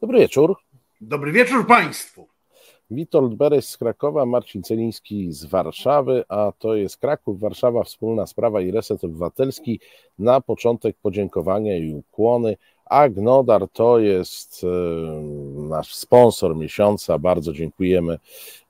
Dobry wieczór. Dobry wieczór Państwu. Witold Beres z Krakowa, Marcin Celiński z Warszawy, a to jest Kraków, Warszawa, Wspólna Sprawa i Reset Obywatelski. Na początek podziękowania i ukłony. Agnodar to jest e, nasz sponsor miesiąca, bardzo dziękujemy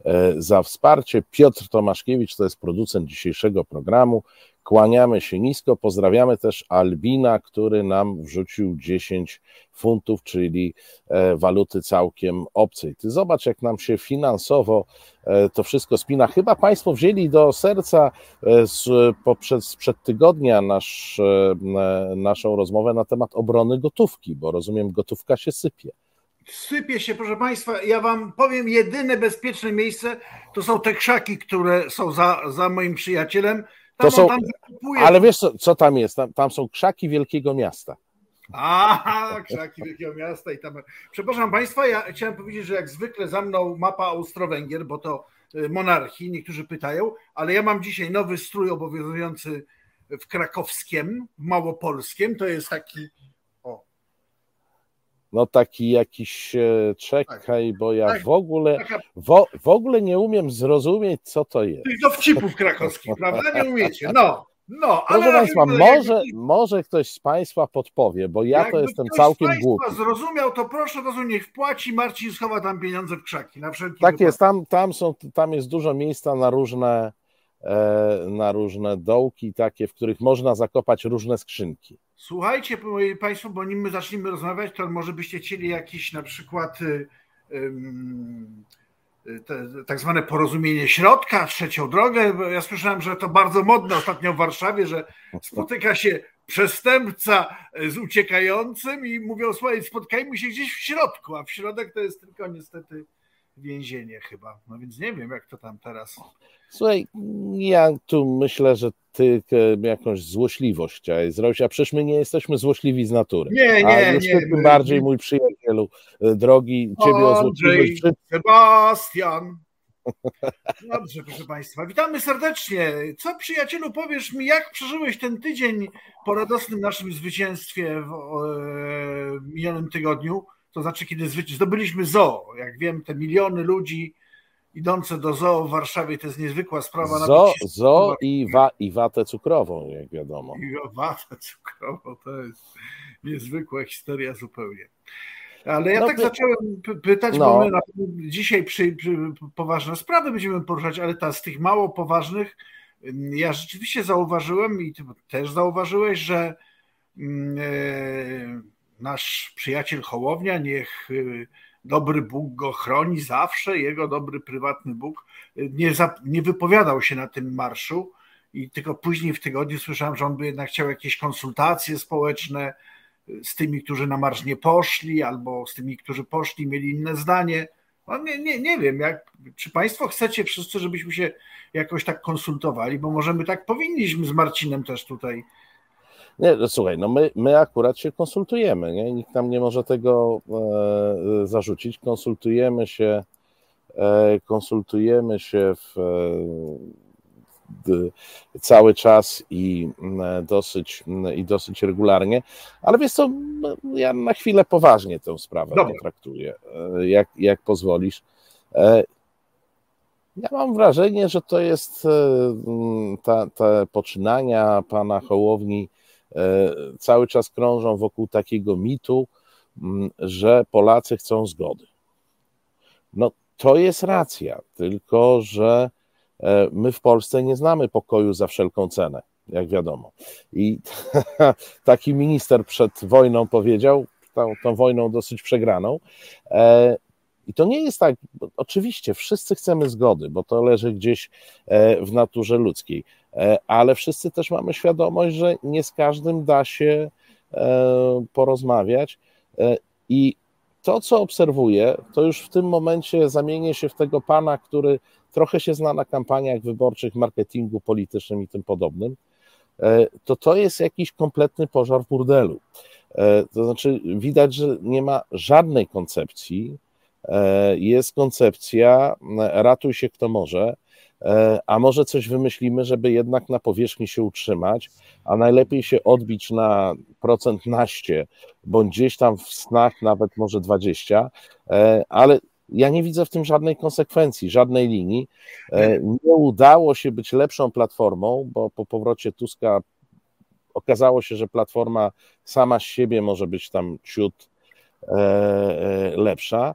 e, za wsparcie. Piotr Tomaszkiewicz to jest producent dzisiejszego programu. Kłaniamy się nisko, pozdrawiamy też Albina, który nam wrzucił 10 funtów, czyli e, waluty całkiem obcej. Ty zobacz, jak nam się finansowo e, to wszystko spina. Chyba Państwo wzięli do serca e, z, poprzez, sprzed tygodnia nasz, naszą rozmowę na temat obrony gotówki, bo rozumiem, gotówka się sypie. Sypie się, proszę Państwa. Ja Wam powiem, jedyne bezpieczne miejsce to są te krzaki, które są za, za moim przyjacielem to są, ale wiesz, co, co tam jest? Tam, tam, są krzaki wielkiego miasta. A, krzaki wielkiego miasta i tam. Przepraszam Państwa, ja chciałem powiedzieć, że jak zwykle za mną mapa Austro-Węgier, bo to y, monarchii, niektórzy pytają, ale ja mam dzisiaj nowy strój obowiązujący w krakowskiem, w małopolskim. To jest taki no taki jakiś e, czekaj, bo ja tak, w ogóle w, w ogóle nie umiem zrozumieć, co to jest. Tych dowcipów krakowskich, prawda? Nie umiecie. No. No, ale Proszę Państwa, może, może ktoś z Państwa podpowie, bo ja to jestem całkiem głupi. zrozumiał, to proszę was niech wpłaci, Marcin schowa tam pieniądze w krzaki. Na wszelki tak wypadek. jest, tam, tam, są, tam jest dużo miejsca na różne, na różne dołki takie, w których można zakopać różne skrzynki. Słuchajcie Państwo, bo nim my zaczniemy rozmawiać, to może byście chcieli jakiś na przykład y, te, tak zwane porozumienie środka, trzecią drogę. Ja słyszałem, że to bardzo modne ostatnio w Warszawie, że spotyka się przestępca z uciekającym i mówią, słuchaj, spotkajmy się gdzieś w środku, a w środek to jest tylko niestety więzienie chyba. No więc nie wiem, jak to tam teraz. Słuchaj, ja tu myślę, że ty jakąś złośliwość zrobić, a przecież my nie jesteśmy złośliwi z natury. Nie, nie, a nie. Tym bardziej, mój przyjacielu e, drogi, ciebie o złośliwość. Sebastian. Dobrze, proszę Państwa. Witamy serdecznie. Co, przyjacielu, powiesz mi, jak przeżyłeś ten tydzień po radosnym naszym zwycięstwie w e, minionym tygodniu? To znaczy, kiedy zdobyliśmy zoo. Jak wiem, te miliony ludzi idące do zoo w Warszawie to jest niezwykła sprawa. Zoo, zoo i, wa, i watę cukrową, jak wiadomo. I watę cukrową to jest niezwykła historia zupełnie. Ale ja no, tak zacząłem pytać, no. bo my dzisiaj przy, przy, poważne sprawy będziemy poruszać, ale ta z tych mało poważnych, ja rzeczywiście zauważyłem i ty też zauważyłeś, że mm, e, nasz przyjaciel Hołownia, niech y, dobry Bóg go chroni zawsze, jego dobry prywatny Bóg, nie, za, nie wypowiadał się na tym marszu i tylko później w tygodniu słyszałem, że on by jednak chciał jakieś konsultacje społeczne z tymi, którzy na marsz nie poszli, albo z tymi, którzy poszli, mieli inne zdanie. No nie, nie, nie wiem, jak, czy Państwo chcecie wszyscy, żebyśmy się jakoś tak konsultowali, bo może my tak powinniśmy z Marcinem też tutaj nie, no słuchaj, no my, my akurat się konsultujemy, nie? nikt nam nie może tego e, zarzucić. Konsultujemy się, e, konsultujemy się w, e, cały czas i e, dosyć, i dosyć regularnie, ale wiesz co, no, ja na chwilę poważnie tę sprawę Dobra. potraktuję, e, jak, jak pozwolisz. E, ja mam wrażenie, że to jest ta, te poczynania pana Hołowni cały czas krążą wokół takiego mitu, mm, że Polacy chcą zgody. No to jest racja, tylko że e, my w Polsce nie znamy pokoju za wszelką cenę, jak wiadomo. I taki minister przed wojną powiedział, tą, tą wojną dosyć przegraną, e, i to nie jest tak, oczywiście wszyscy chcemy zgody, bo to leży gdzieś w naturze ludzkiej, E, ale wszyscy też mamy świadomość, że nie z każdym da się e, porozmawiać. E, I to, co obserwuję, to już w tym momencie zamienię się w tego pana, który trochę się zna na kampaniach wyborczych, marketingu politycznym i tym podobnym. To to jest jakiś kompletny pożar w burdelu. To znaczy, widać, że nie ma żadnej koncepcji. Jest koncepcja, ratuj się kto może, E, a może coś wymyślimy, żeby jednak na powierzchni się utrzymać, a najlepiej się odbić na procent naście, bądź gdzieś tam w snach nawet może 20, e, ale ja nie widzę w tym żadnej konsekwencji, żadnej linii. E, nie udało się być lepszą platformą, bo po powrocie Tuska okazało się, że platforma sama z siebie może być tam ciut lepsza.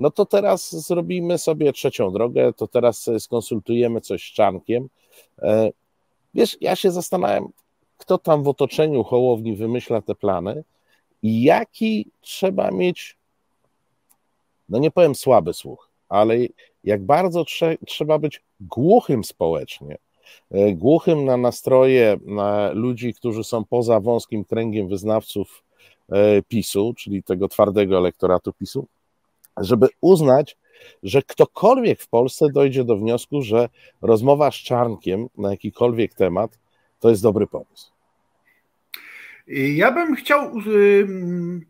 No to teraz zrobimy sobie trzecią drogę, to teraz skonsultujemy coś z Czankiem. E, wiesz, ja się zastanawiam, kto tam w otoczeniu Hołowni wymyśla te plany i jaki trzeba mieć, no nie powiem słaby słuch, ale jak bardzo trze trzeba być głuchym społecznie, e, głuchym na nastroje na ludzi, którzy są poza wąskim kręgiem wyznawców e, PiSu, czyli tego twardego elektoratu PiSu, żeby uznać, że ktokolwiek w Polsce dojdzie do wniosku, że rozmowa z Czarnkiem na jakikolwiek temat to jest dobry pomysł. Ja bym chciał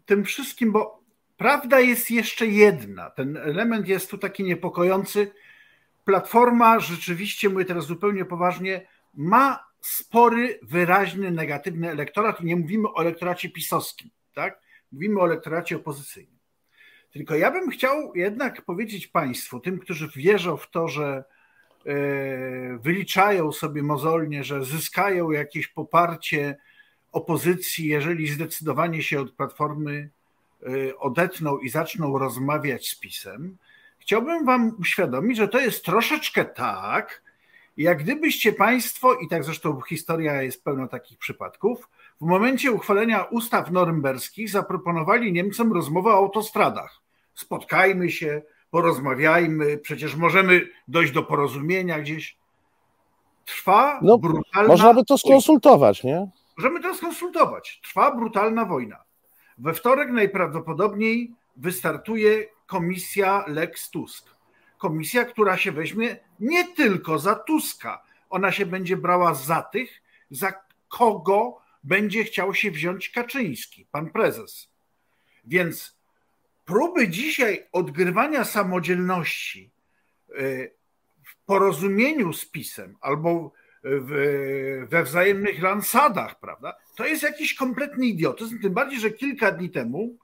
tym wszystkim, bo prawda jest jeszcze jedna. Ten element jest tu taki niepokojący. Platforma rzeczywiście, mówię teraz zupełnie poważnie, ma spory, wyraźny, negatywny elektorat nie mówimy o elektoracie pisowskim, tak? Mówimy o elektoracie opozycyjnym. Tylko ja bym chciał jednak powiedzieć Państwu, tym, którzy wierzą w to, że e, wyliczają sobie mozolnie, że zyskają jakieś poparcie opozycji, jeżeli zdecydowanie się od Platformy e, odetną i zaczną rozmawiać z PiSem, chciałbym Wam uświadomić, że to jest troszeczkę tak, jak gdybyście Państwo, i tak zresztą historia jest pełna takich przypadków, w momencie uchwalenia ustaw norymberskich zaproponowali Niemcom rozmowę o autostradach. Spotkajmy się, porozmawiajmy, przecież możemy dojść do porozumienia gdzieś. Trwa no, brutalna. Można by to skonsultować, nie? Możemy to skonsultować. Trwa brutalna wojna. We wtorek najprawdopodobniej wystartuje komisja Lex Tusk. Komisja, która się weźmie nie tylko za Tuska, ona się będzie brała za tych, za kogo będzie chciał się wziąć Kaczyński, pan prezes. Więc próby dzisiaj odgrywania samodzielności y, w porozumieniu z PiSem albo w, we wzajemnych lansadach, prawda, to jest jakiś kompletny idiotyzm, tym bardziej, że kilka dni temu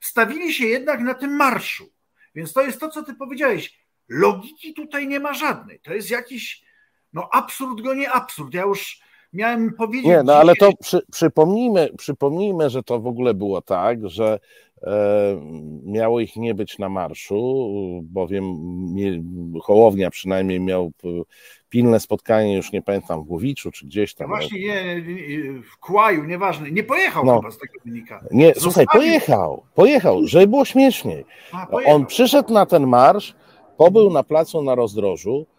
stawili się jednak na tym marszu. Więc to jest to, co ty powiedziałeś. Logiki tutaj nie ma żadnej. To jest jakiś, no absurd go nie absurd. Ja już miałem powiedzieć. Nie, no ale to przy, przypomnijmy, przypomnijmy, że to w ogóle było tak, że miało ich nie być na marszu, bowiem Hołownia przynajmniej miał pilne spotkanie, już nie pamiętam, w Głowiczu czy gdzieś tam. No właśnie nie, w Kłaju, nieważne, nie pojechał no. chyba z tego wynika. Nie, Zostawił... słuchaj, pojechał, pojechał, żeby było śmieszniej. A, On przyszedł na ten marsz, pobył na placu na rozdrożu, e,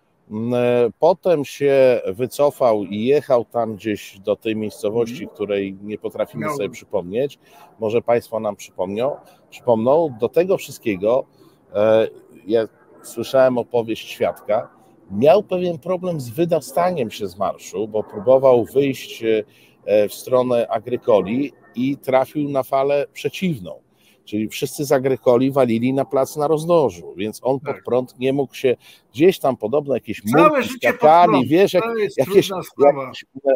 potem się wycofał i jechał tam gdzieś do tej miejscowości, mhm. której nie potrafimy sobie przypomnieć. Może Państwo nam przypomnią, przypomną. Do tego wszystkiego e, ja słyszałem opowieść świadka. Miał pewien problem z wydostaniem się z marszu, bo próbował wyjść e, w stronę Agrykoli i trafił na falę przeciwną Czyli wszyscy z Agrykoli walili na plac na rozdrożu, więc on pod tak. prąd nie mógł się gdzieś tam podobno jakieś murki skakali, wiesz, jak, jakieś, jakieś,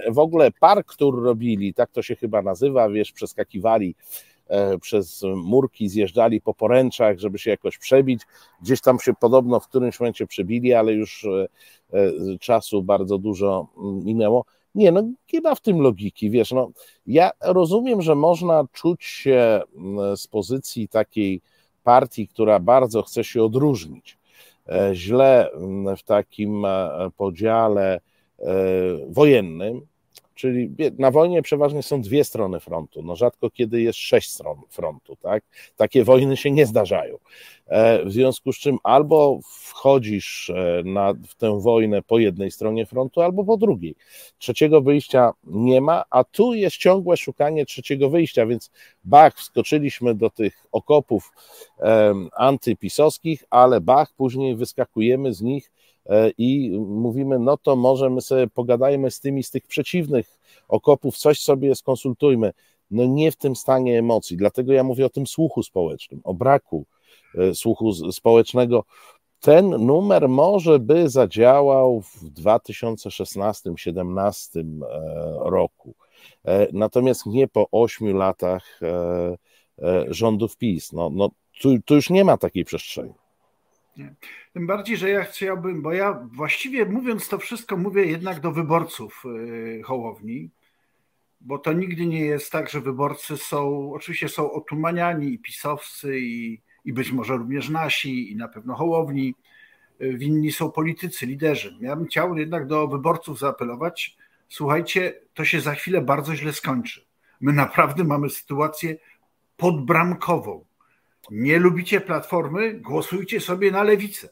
w ogóle park, który robili, tak to się chyba nazywa, wiesz, przeskakiwali e, przez murki, zjeżdżali po poręczach, żeby się jakoś przebić. Gdzieś tam się podobno w którymś momencie przebili, ale już e, e, czasu bardzo dużo minęło. Nie, no nie ma w tym logiki, wiesz, no ja rozumiem, że można czuć się mm, z pozycji takiej partii, która bardzo chce się odróżnić, e, źle mm, w takim e, podziale e, wojennym, Czyli na wojnie przeważnie są dwie strony frontu. No rzadko kiedy jest sześć stron frontu, tak? Takie wojny się nie zdarzają. E, w związku z czym albo wchodzisz e, na, w tę wojnę po jednej stronie frontu, albo po drugiej. Trzeciego wyjścia nie ma, a tu jest ciągłe szukanie trzeciego wyjścia, więc bach, wskoczyliśmy do tych okopów um, antypisowskich, ale bach, później wyskakujemy z nich i mówimy, no to może my sobie pogadajmy z tymi z tych przeciwnych okopów, coś sobie skonsultujmy. No nie w tym stanie emocji, dlatego ja mówię o tym słuchu społecznym, o braku e, słuchu społecznego. ten numer może by zadziałał w 2016-2017 roku. Natomiast nie po ośmiu latach rządów PiS. No, no, tu, tu już nie ma takiej przestrzeni. Tym bardziej, że ja chciałbym, bo ja właściwie mówiąc to wszystko, mówię jednak do wyborców y, Hołowni, bo to nigdy nie jest tak, że wyborcy są, oczywiście są otumaniani i pisowscy, i, i być może również nasi, i na pewno Hołowni. Y, winni są politycy, liderzy. Ja bym chciał jednak do wyborców zaapelować, słuchajcie, to się za chwilę bardzo źle skończy. My naprawdę mamy sytuację podbramkową. Nie lubicie platformy? Głosujcie sobie na lewicę.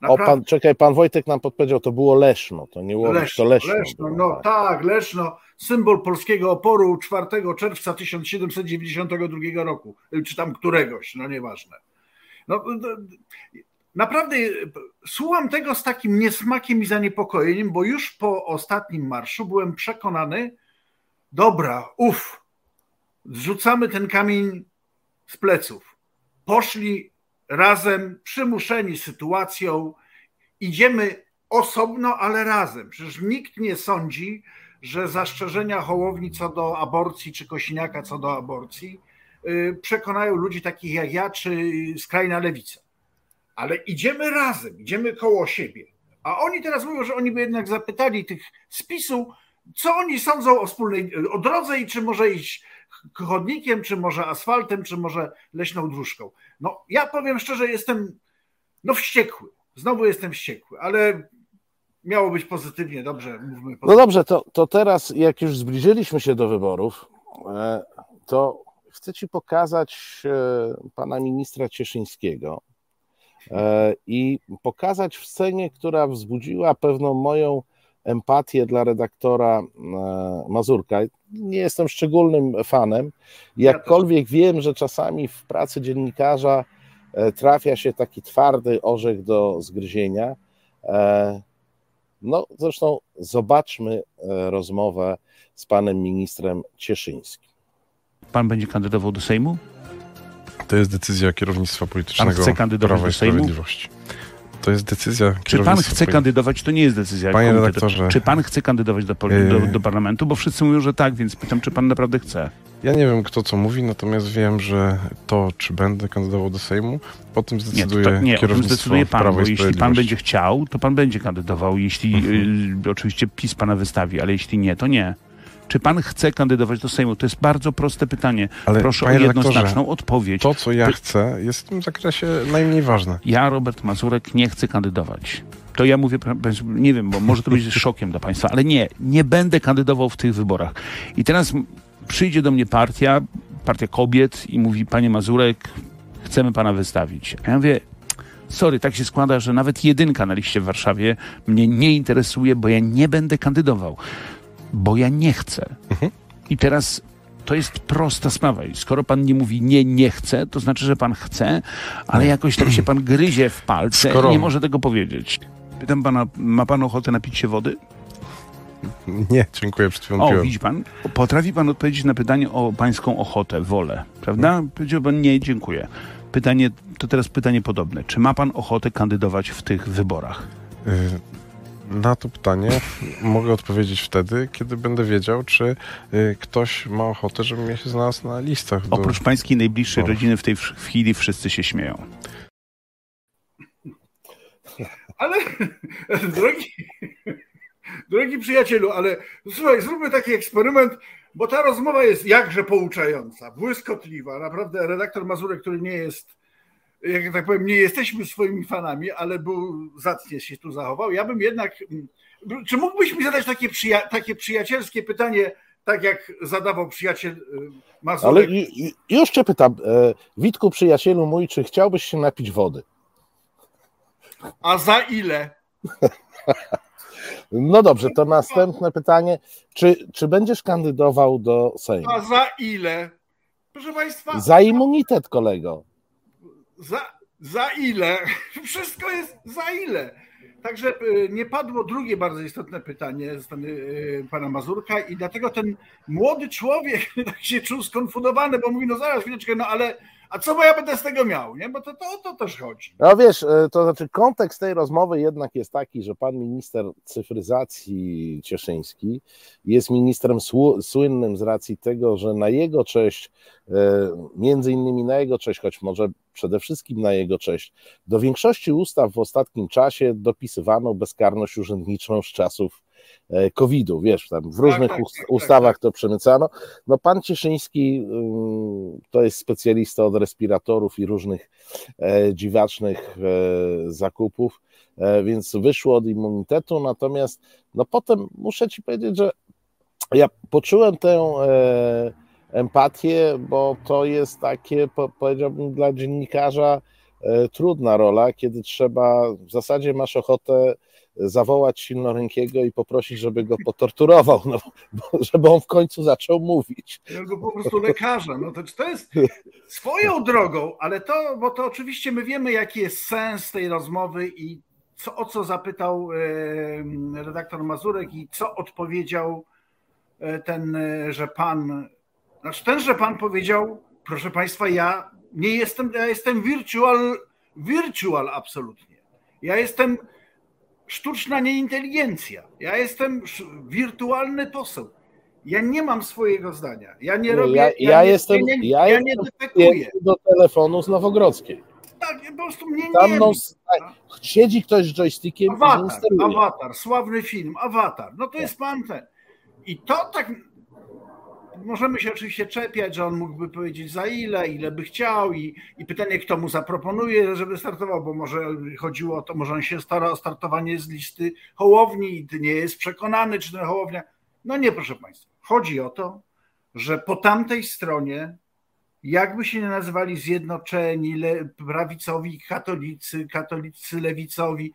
Naprawdę. O, pan, czekaj, pan Wojtek nam podpowiedział, to było Leszno, to nie Łowicz, Leszno, to Leszno. Leszno no tak. tak, Leszno, symbol polskiego oporu 4 czerwca 1792 roku, czy tam któregoś, no nieważne. No, naprawdę słucham tego z takim niesmakiem i zaniepokojeniem, bo już po ostatnim marszu byłem przekonany, dobra, uff, zrzucamy ten kamień z pleców. Poszli razem, przymuszeni sytuacją, idziemy osobno, ale razem. Przecież nikt nie sądzi, że zastrzeżenia Hołowni co do aborcji, czy Kosiniaka co do aborcji y, przekonają ludzi takich jak ja, czy skrajna lewica. Ale idziemy razem, idziemy koło siebie. A oni teraz mówią, że oni by jednak zapytali tych spisu, co oni sądzą o wspólnej o drodze i czy może iść chodnikiem, czy może asfaltem, czy może leśną dróżką. No ja powiem szczerze, jestem no wściekły. Znowu jestem wściekły, ale miało być pozytywnie, dobrze, mówmy pozytywnie. No dobrze, to, to teraz jak już zbliżyliśmy się do wyborów, e, to chcę Ci pokazać e, pana ministra Cieszyńskiego e, i pokazać w scenie, która wzbudziła pewną moją empatię dla redaktora Mazurka nie jestem szczególnym fanem. Jakkolwiek wiem, że czasami w pracy dziennikarza e, trafia się taki twardy orzech do zgryzienia. E, no, zresztą zobaczmy e, rozmowę z panem ministrem Cieszyńskim. Pan będzie kandydował do Sejmu? To jest decyzja kierownictwa politycznego Pan chce kandydować Prawa do Sejmu? To jest decyzja. Czy pan chce kandydować? To nie jest decyzja. Panie redaktorze. Czy pan chce kandydować do, do, do, parlamentu? Bo wszyscy mówią, że tak, więc pytam, czy pan naprawdę chce. Ja nie wiem, kto co mówi, natomiast wiem, że to, czy będę kandydował do Sejmu, o tym zdecyduje nie, to, nie, kierownictwo zdecyduje pan, Prawo bo jeśli pan będzie chciał, to pan będzie kandydował. Jeśli mhm. y, oczywiście PiS pana wystawi, ale jeśli nie, to nie. Czy pan chce kandydować do Sejmu? To jest bardzo proste pytanie. Ale Proszę o jednoznaczną odpowiedź. To, co ja chcę, jest w tym zakresie najmniej ważne. Ja, Robert Mazurek, nie chcę kandydować. To ja mówię, nie wiem, bo może to być szokiem dla państwa, ale nie, nie będę kandydował w tych wyborach. I teraz przyjdzie do mnie partia, partia kobiet i mówi, panie Mazurek, chcemy pana wystawić. A ja mówię, sorry, tak się składa, że nawet jedynka na liście w Warszawie mnie nie interesuje, bo ja nie będę kandydował bo ja nie chcę. Mhm. I teraz to jest prosta sprawa. I skoro pan nie mówi nie, nie chcę, to znaczy, że pan chce, ale jakoś tak się pan gryzie w palce skoro... i nie może tego powiedzieć. Pytam pana, ma pan ochotę napić się wody? Nie, dziękuję, przed chwilą O, widzi pan, potrafi pan odpowiedzieć na pytanie o pańską ochotę, wolę, prawda? Hmm. Powiedział pan nie, dziękuję. Pytanie, to teraz pytanie podobne. Czy ma pan ochotę kandydować w tych wyborach? Y na to pytanie mogę odpowiedzieć wtedy, kiedy będę wiedział, czy y, ktoś ma ochotę, żebym ja się znalazł na listach. Oprócz do... pańskiej najbliższej no. rodziny w tej chwili wszyscy się śmieją. Ale, drogi, drogi przyjacielu, ale słuchaj, zróbmy taki eksperyment, bo ta rozmowa jest jakże pouczająca, błyskotliwa. Naprawdę redaktor Mazurek, który nie jest jak tak powiem, nie jesteśmy swoimi fanami, ale był zacnie się tu zachował. Ja bym jednak. Czy mógłbyś mi zadać takie, przyja takie przyjacielskie pytanie, tak jak zadawał przyjaciel y, Mazurek? Ale już cię pytam, e, Witku, przyjacielu mój, czy chciałbyś się napić wody? A za ile? No dobrze, to następne pytanie. Czy, czy będziesz kandydował do Sejmu? A za ile? Proszę Państwa. Za immunitet, kolego za, za ile? Wszystko jest za ile? Także e, nie padło drugie bardzo istotne pytanie ze strony e, pana Mazurka i dlatego ten młody człowiek tak się czuł skonfudowany, bo mówi, no zaraz chwileczkę, no ale, A co bo ja będę z tego miał, nie? Bo to, to o to też chodzi. No wiesz, e, to znaczy kontekst tej rozmowy jednak jest taki, że pan minister cyfryzacji Cieszyński jest ministrem słynnym z racji tego, że na jego cześć, między innymi na jego cześć, choć może przede wszystkim na jego cześć, do większości ustaw w ostatnim czasie dopisywano bezkarność urzędniczą z czasów E, COVID-u, wiesz, tam w różnych tak, tak, tak, tak, ustawach to przemycano. No pan Cieszyński mm, to jest specjalista od respiratorów i różnych e, dziwacznych e, zakupów, więc wyszło od immunitetu, natomiast no potem muszę ci powiedzieć, że ja poczułem tę empatię, bo to jest takie, powiedziałbym, dla dziennikarza trudna rola, kiedy trzeba, w zasadzie masz ochotę zawołać silnorękiego i poprosić, żeby go potorturował, no, żeby on w końcu zaczął mówić. Albo po prostu lekarza. No to, to jest swoją drogą, ale to, bo to oczywiście my wiemy, jaki jest sens tej rozmowy i co, o co zapytał redaktor Mazurek i co odpowiedział e, ten, e, że pan, znaczy ten, że pan powiedział, proszę państwa, ja nie jestem, ja jestem virtual, virtual absolutnie. Ja jestem sztuczna nieinteligencja. Ja jestem wirtualny poseł. Ja nie mam swojego zdania. Ja nie robię. Ja, ja, ja nie, jestem. Ja nie, ja, ja nie defekuję. do telefonu z Nowogrodzkiej. Tak, po prostu mnie Tam nie. No, siedzi ktoś z joystickiem. Awatar, awatar, sławny film, awatar. No to tak. jest pan ten. I to tak możemy się oczywiście czepiać, że on mógłby powiedzieć za ile, ile by chciał i, i pytanie, kto mu zaproponuje, żeby startował, bo może chodziło o to, może on się stara o startowanie z listy Hołowni i nie jest przekonany, czy ten Hołownia. No nie, proszę Państwa. Chodzi o to, że po tamtej stronie, jakby się nie nazywali zjednoczeni, le, prawicowi, katolicy, katolicy lewicowi,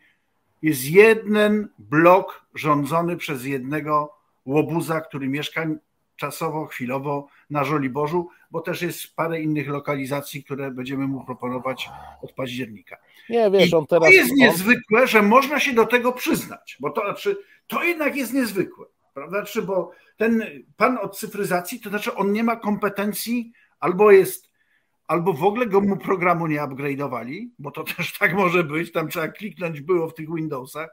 jest jeden blok rządzony przez jednego łobuza, który mieszka czasowo, chwilowo na Żoliborzu, bo też jest parę innych lokalizacji, które będziemy mu proponować od października. Nie, wiesz, on teraz... To jest niezwykłe, że można się do tego przyznać, bo to znaczy, to jednak jest niezwykłe, prawda? Znaczy, bo ten pan od cyfryzacji, to znaczy on nie ma kompetencji, albo jest, albo w ogóle go mu programu nie upgrade'owali, bo to też tak może być, tam trzeba kliknąć było w tych Windowsach,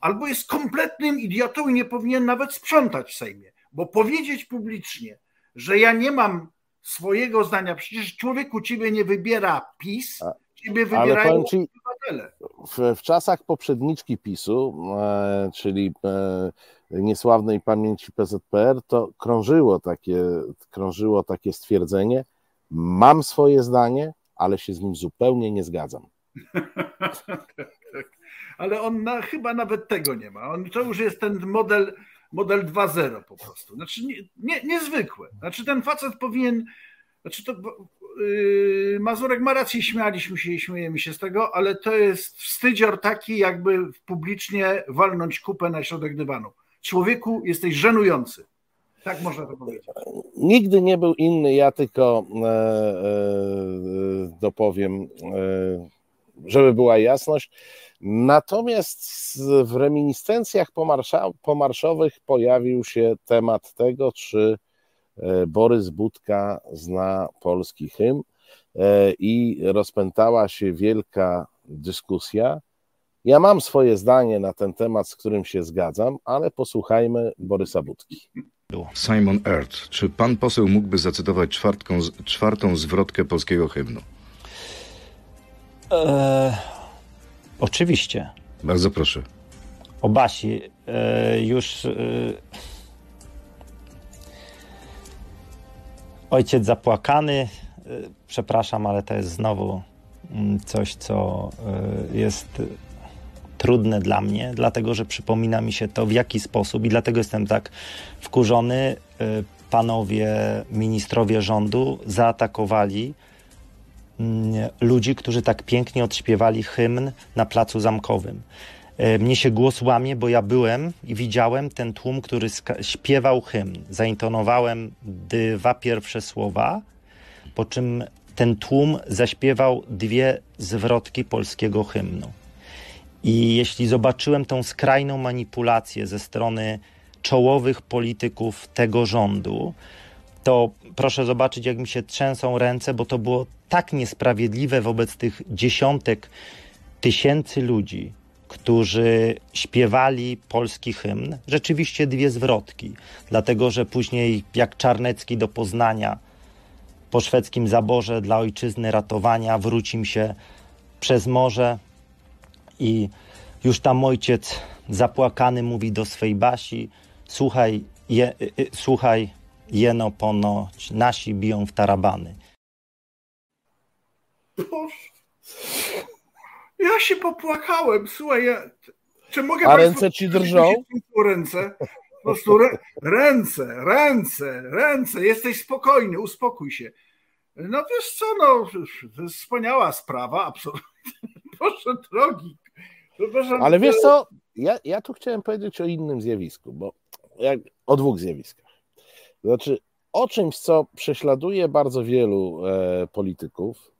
albo jest kompletnym idiotą i nie powinien nawet sprzątać w Sejmie. Bo powiedzieć publicznie, że ja nie mam swojego zdania, przecież człowieku ciebie nie wybiera PiS, ciebie wybierają ci, obywatele. W, w, czasach poprzedniczki PiSu, e, czyli e, niesławnej pamięci PZPR, to krążyło takie, krążyło takie stwierdzenie, mam swoje zdanie, ale się z nim zupełnie nie zgadzam. tak, tak. Ale on na, chyba nawet tego nie ma. On, to już jest ten model model 2.0 po prostu. Znaczy nie, nie, niezwykłe. Znaczy ten facet powinien, znaczy to yy, Mazurek ma rację, śmialiśmy się i śmiejemy się z tego, ale to jest wstydzior taki, jakby publicznie walnąć kupę na środek dywanu. Człowieku, jesteś żenujący. Tak można to powiedzieć. Nigdy nie był inny, ja tylko e, e, dopowiem, e, żeby była jasność. Natomiast w reminiscencjach pomarszowych pojawił się temat tego, czy e, Borys Budka zna polski hymn e, i rozpętała się wielka dyskusja. Ja mam swoje zdanie na ten temat, z którym się zgadzam, ale posłuchajmy Borysa Budki. Simon Earth, czy pan poseł mógłby zacytować czwartką, czwartą zwrotkę polskiego hymnu? Eee, oczywiście. Bardzo proszę. O Basi e, już e, ojciec zapłakany. E, przepraszam, ale to jest znowu mm, coś, co jest trudne dla mnie, dlatego że przypomina mi się to, w jaki sposób, i dlatego jestem tak wkurzony. Panowie ministrowie rządu zaatakowali ludzi, którzy tak pięknie odśpiewali hymn na Placu Zamkowym. E, mnie się głos łamie, bo ja byłem i widziałem ten tłum, który śpiewał hymn. Zaintonowałem dwa pierwsze słowa, po czym ten tłum zaśpiewał dwie zwrotki polskiego hymnu. I jeśli zobaczyłem tą skrajną manipulację ze strony czołowych polityków tego rządu, to proszę zobaczyć, jak mi się trzęsą ręce, bo to było tak niesprawiedliwe wobec tych dziesiątek tysięcy ludzi, którzy śpiewali polski hymn. Rzeczywiście dwie zwrotki, dlatego że później, jak Czarnecki do Poznania po szwedzkim zaborze dla ojczyzny ratowania, wrócim się przez morze i już tam ojciec zapłakany mówi do swej Basi: Słuchaj, je, y, y, słuchaj, jeno ponoć, nasi biją w tarabany. Boże. Ja się popłakałem, słuchaj, ja, czy mogę A ręce ci drżą? Ręce, po prostu rę, ręce, ręce, ręce, jesteś spokojny, uspokój się. No wiesz co, no, to jest wspaniała sprawa, absolutnie. Proszę drogi. Proszę, Ale wiesz co, ja, ja tu chciałem powiedzieć o innym zjawisku, bo jak, o dwóch zjawiskach. Znaczy, o czymś, co prześladuje bardzo wielu e, polityków,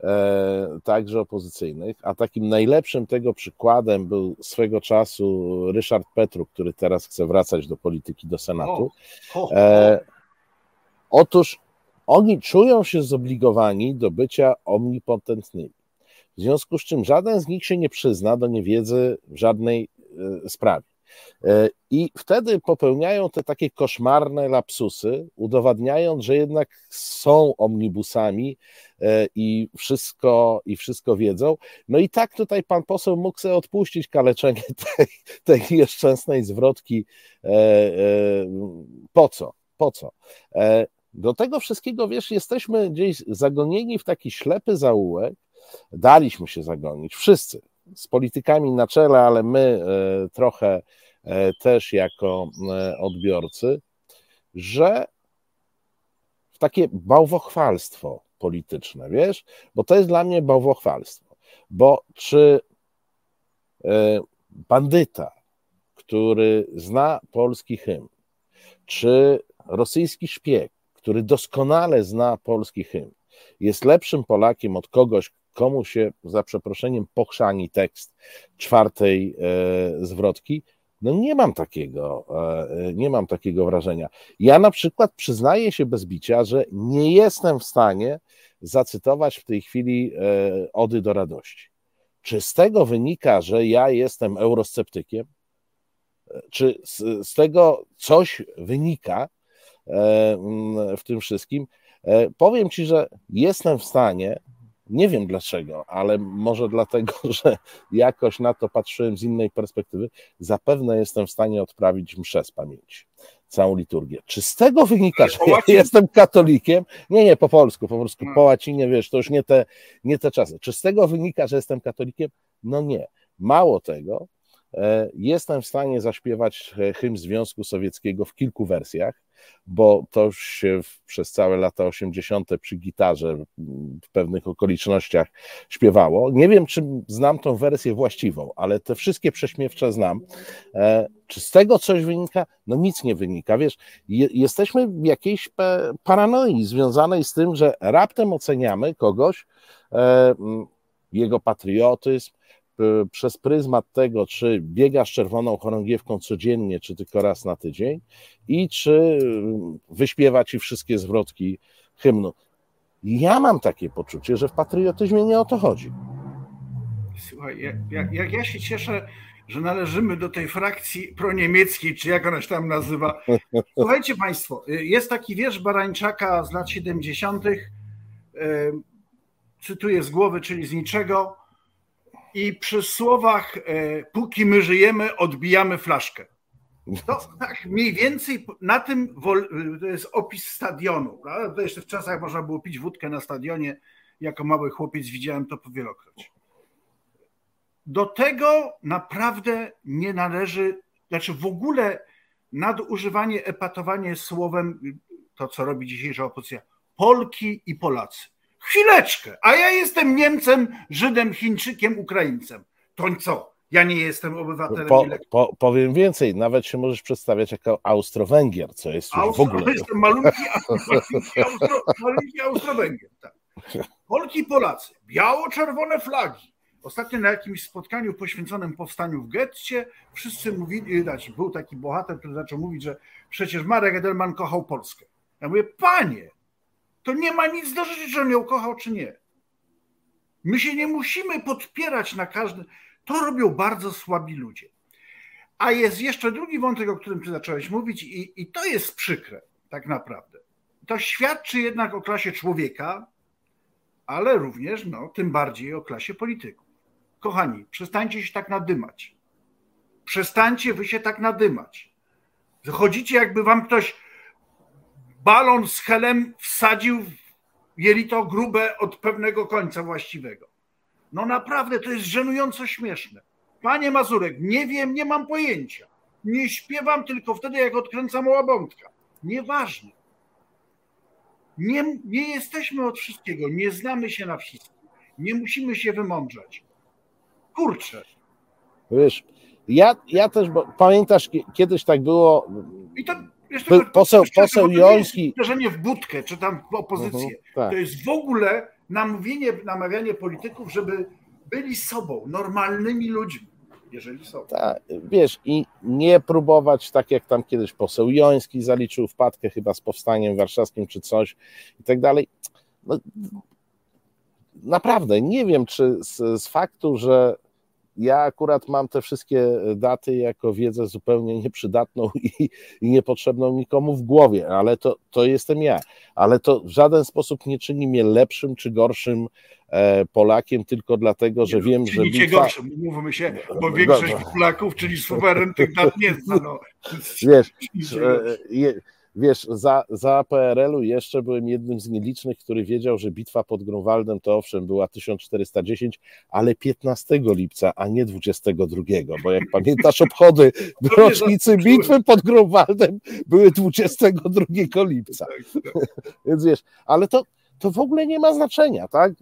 e, także opozycyjnych, a takim najlepszym tego przykładem był swego czasu Ryszard Petru, który teraz chce wracać do polityki, do Senatu. E, otóż oni czują się zobligowani do bycia omnipotentnymi. W związku z czym żaden z nich się nie przyzna do niewiedzy w żadnej e, sprawie. E, I wtedy popełniają te takie koszmarne lapsusy, udowadniając, że jednak są omnibusami e, i wszystko, i wszystko wiedzą. No i tak tutaj pan poseł mógł sobie odpuścić kaleczenie tej, tej nieszczęsnej zwrotki. Po co? Po co? Do tego wszystkiego, wiesz, jesteśmy gdzieś zagonieni w taki ślepy zaułek, daliśmy się zagonić, wszyscy, z politykami na czele, ale my e, trochę e, też jako e, odbiorcy, że w takie bałwochwalstwo polityczne, wiesz, bo to jest dla mnie bałwochwalstwo, bo czy bandyta, który zna polski hymn, czy rosyjski szpieg, który doskonale zna polski hymn, jest lepszym Polakiem od kogoś, komu się za przeproszeniem pochrzani tekst czwartej e, zwrotki, no nie mam takiego, e, nie mam takiego wrażenia. Ja na przykład przyznaję się bez bicia, że nie jestem w stanie zacytować w tej chwili e, Ody do radości. Czy z tego wynika, że ja jestem eurosceptykiem? Czy z, z tego coś wynika w tym wszystkim? Powiem ci, że jestem w stanie nie wiem dlaczego, ale może dlatego, że jakoś na to patrzyłem z innej perspektywy. Zapewne jestem w stanie odprawić mszę z pamięci, całą liturgię. Czy z tego wynika, że ja jestem katolikiem? Nie, nie, po polsku, po polsku, po łacinie, wiesz, to już nie te, nie te czasy. Czy z tego wynika, że jestem katolikiem? No nie. Mało tego, e, jestem w stanie zaśpiewać hymn Związku Sowieckiego w kilku wersjach bo to się przez całe lata 80. przy gitarze w pewnych okolicznościach śpiewało. Nie wiem, czy znam tą wersję właściwą, ale te wszystkie prześmiewcze znam. E, czy z tego coś wynika? No nic nie wynika. Wiesz, jesteśmy w jakiejś paranoi związanej z tym, że raptem oceniamy kogoś, e, jego patriotyzm, przez pryzmat tego, czy biega z czerwoną chorągiewką codziennie, czy tylko raz na tydzień i czy y, wyśpiewa ci wszystkie zwrotki hymnu. Ja mam takie poczucie, że w patriotyzmie nie o to chodzi. Słuchaj, jak, jak ja się cieszę, że należymy do tej frakcji proniemieckiej, czy jak ona się tam nazywa. Słuchajcie Państwo, y, jest taki wiersz Barańczaka z lat 70., cytuję z głowy, czyli z niczego i przy słowach e, póki my żyjemy, odbijamy flaszkę. To tak mniej więcej na tym to jest opis stadionu. Prawda? To jeszcze w czasach można było pić wódkę na stadionie. Jako mały chłopiec widziałem to powielokroć. Do tego naprawdę nie należy, znaczy w ogóle nadużywanie, epatowanie słowem, to co robi dzisiejsza opozycja, Polki i Polacy. Chwileczkę, a ja jestem Niemcem, Żydem, Chińczykiem, Ukraińcem. To co? Ja nie jestem obywatelem. Po, po, powiem więcej, nawet się możesz przedstawiać jako Austro-Węgier, co jest już Austro, w ogóle. Jestem malutki, malutki, Austro, malutki Austro-Węgier. Tak. Polki i Polacy, biało-czerwone flagi. Ostatnio na jakimś spotkaniu poświęconym powstaniu w getcie wszyscy mówili, znaczy był taki bohater, który zaczął mówić, że przecież Marek Edelman kochał Polskę. Ja mówię, panie, to nie ma nic do rzeczy, czy on ją kochał, czy nie. My się nie musimy podpierać na każdym. To robią bardzo słabi ludzie. A jest jeszcze drugi wątek, o którym ty zacząłeś mówić, i, i to jest przykre, tak naprawdę. To świadczy jednak o klasie człowieka, ale również, no, tym bardziej o klasie polityków. Kochani, przestańcie się tak nadymać. Przestańcie wy się tak nadymać. Chodzicie, jakby wam ktoś balon z helem wsadził w jelito grube od pewnego końca właściwego. No naprawdę, to jest żenująco śmieszne. Panie Mazurek, nie wiem, nie mam pojęcia. Nie śpiewam tylko wtedy, jak odkręcam łabątka. Nieważne. Nie, nie jesteśmy od wszystkiego, nie znamy się na wszystkim. Nie musimy się wymądrzać. Kurczę. Wiesz, ja, ja też, bo pamiętasz, kiedyś tak było. I to jeszcze poseł, poseł Joński. Uderzenie w budkę, czy tam w opozycję. -huh, tak. To jest w ogóle namówienie, namawianie polityków, żeby byli sobą, normalnymi ludźmi, jeżeli są. Tak, wiesz, i nie próbować, tak jak tam kiedyś poseł Joński zaliczył wpadkę chyba z powstaniem warszawskim czy coś i tak dalej. No, naprawdę nie wiem, czy z, z faktu, że ja akurat mam te wszystkie daty jako wiedzę zupełnie nieprzydatną i, i, niepotrzebną nikomu w głowie, ale to, to jestem ja. Ale to w żaden sposób nie czyni mnie lepszym czy gorszym e, Polakiem, tylko dlatego, że nie, wiem, że. Bitwa... gorszym, mówmy się, bo większość Polaków, czyli suweren tych dat nie zna. No. Wiesz, e, wiesz, za, za PRL-u jeszcze byłem jednym z nielicznych, który wiedział, że bitwa pod Grunwaldem to owszem była 1410, ale 15 lipca, a nie 22, bo jak pamiętasz obchody rocznicy bitwy pod Grunwaldem były 22 lipca. Więc wiesz, ale to, to w ogóle nie ma znaczenia, tak?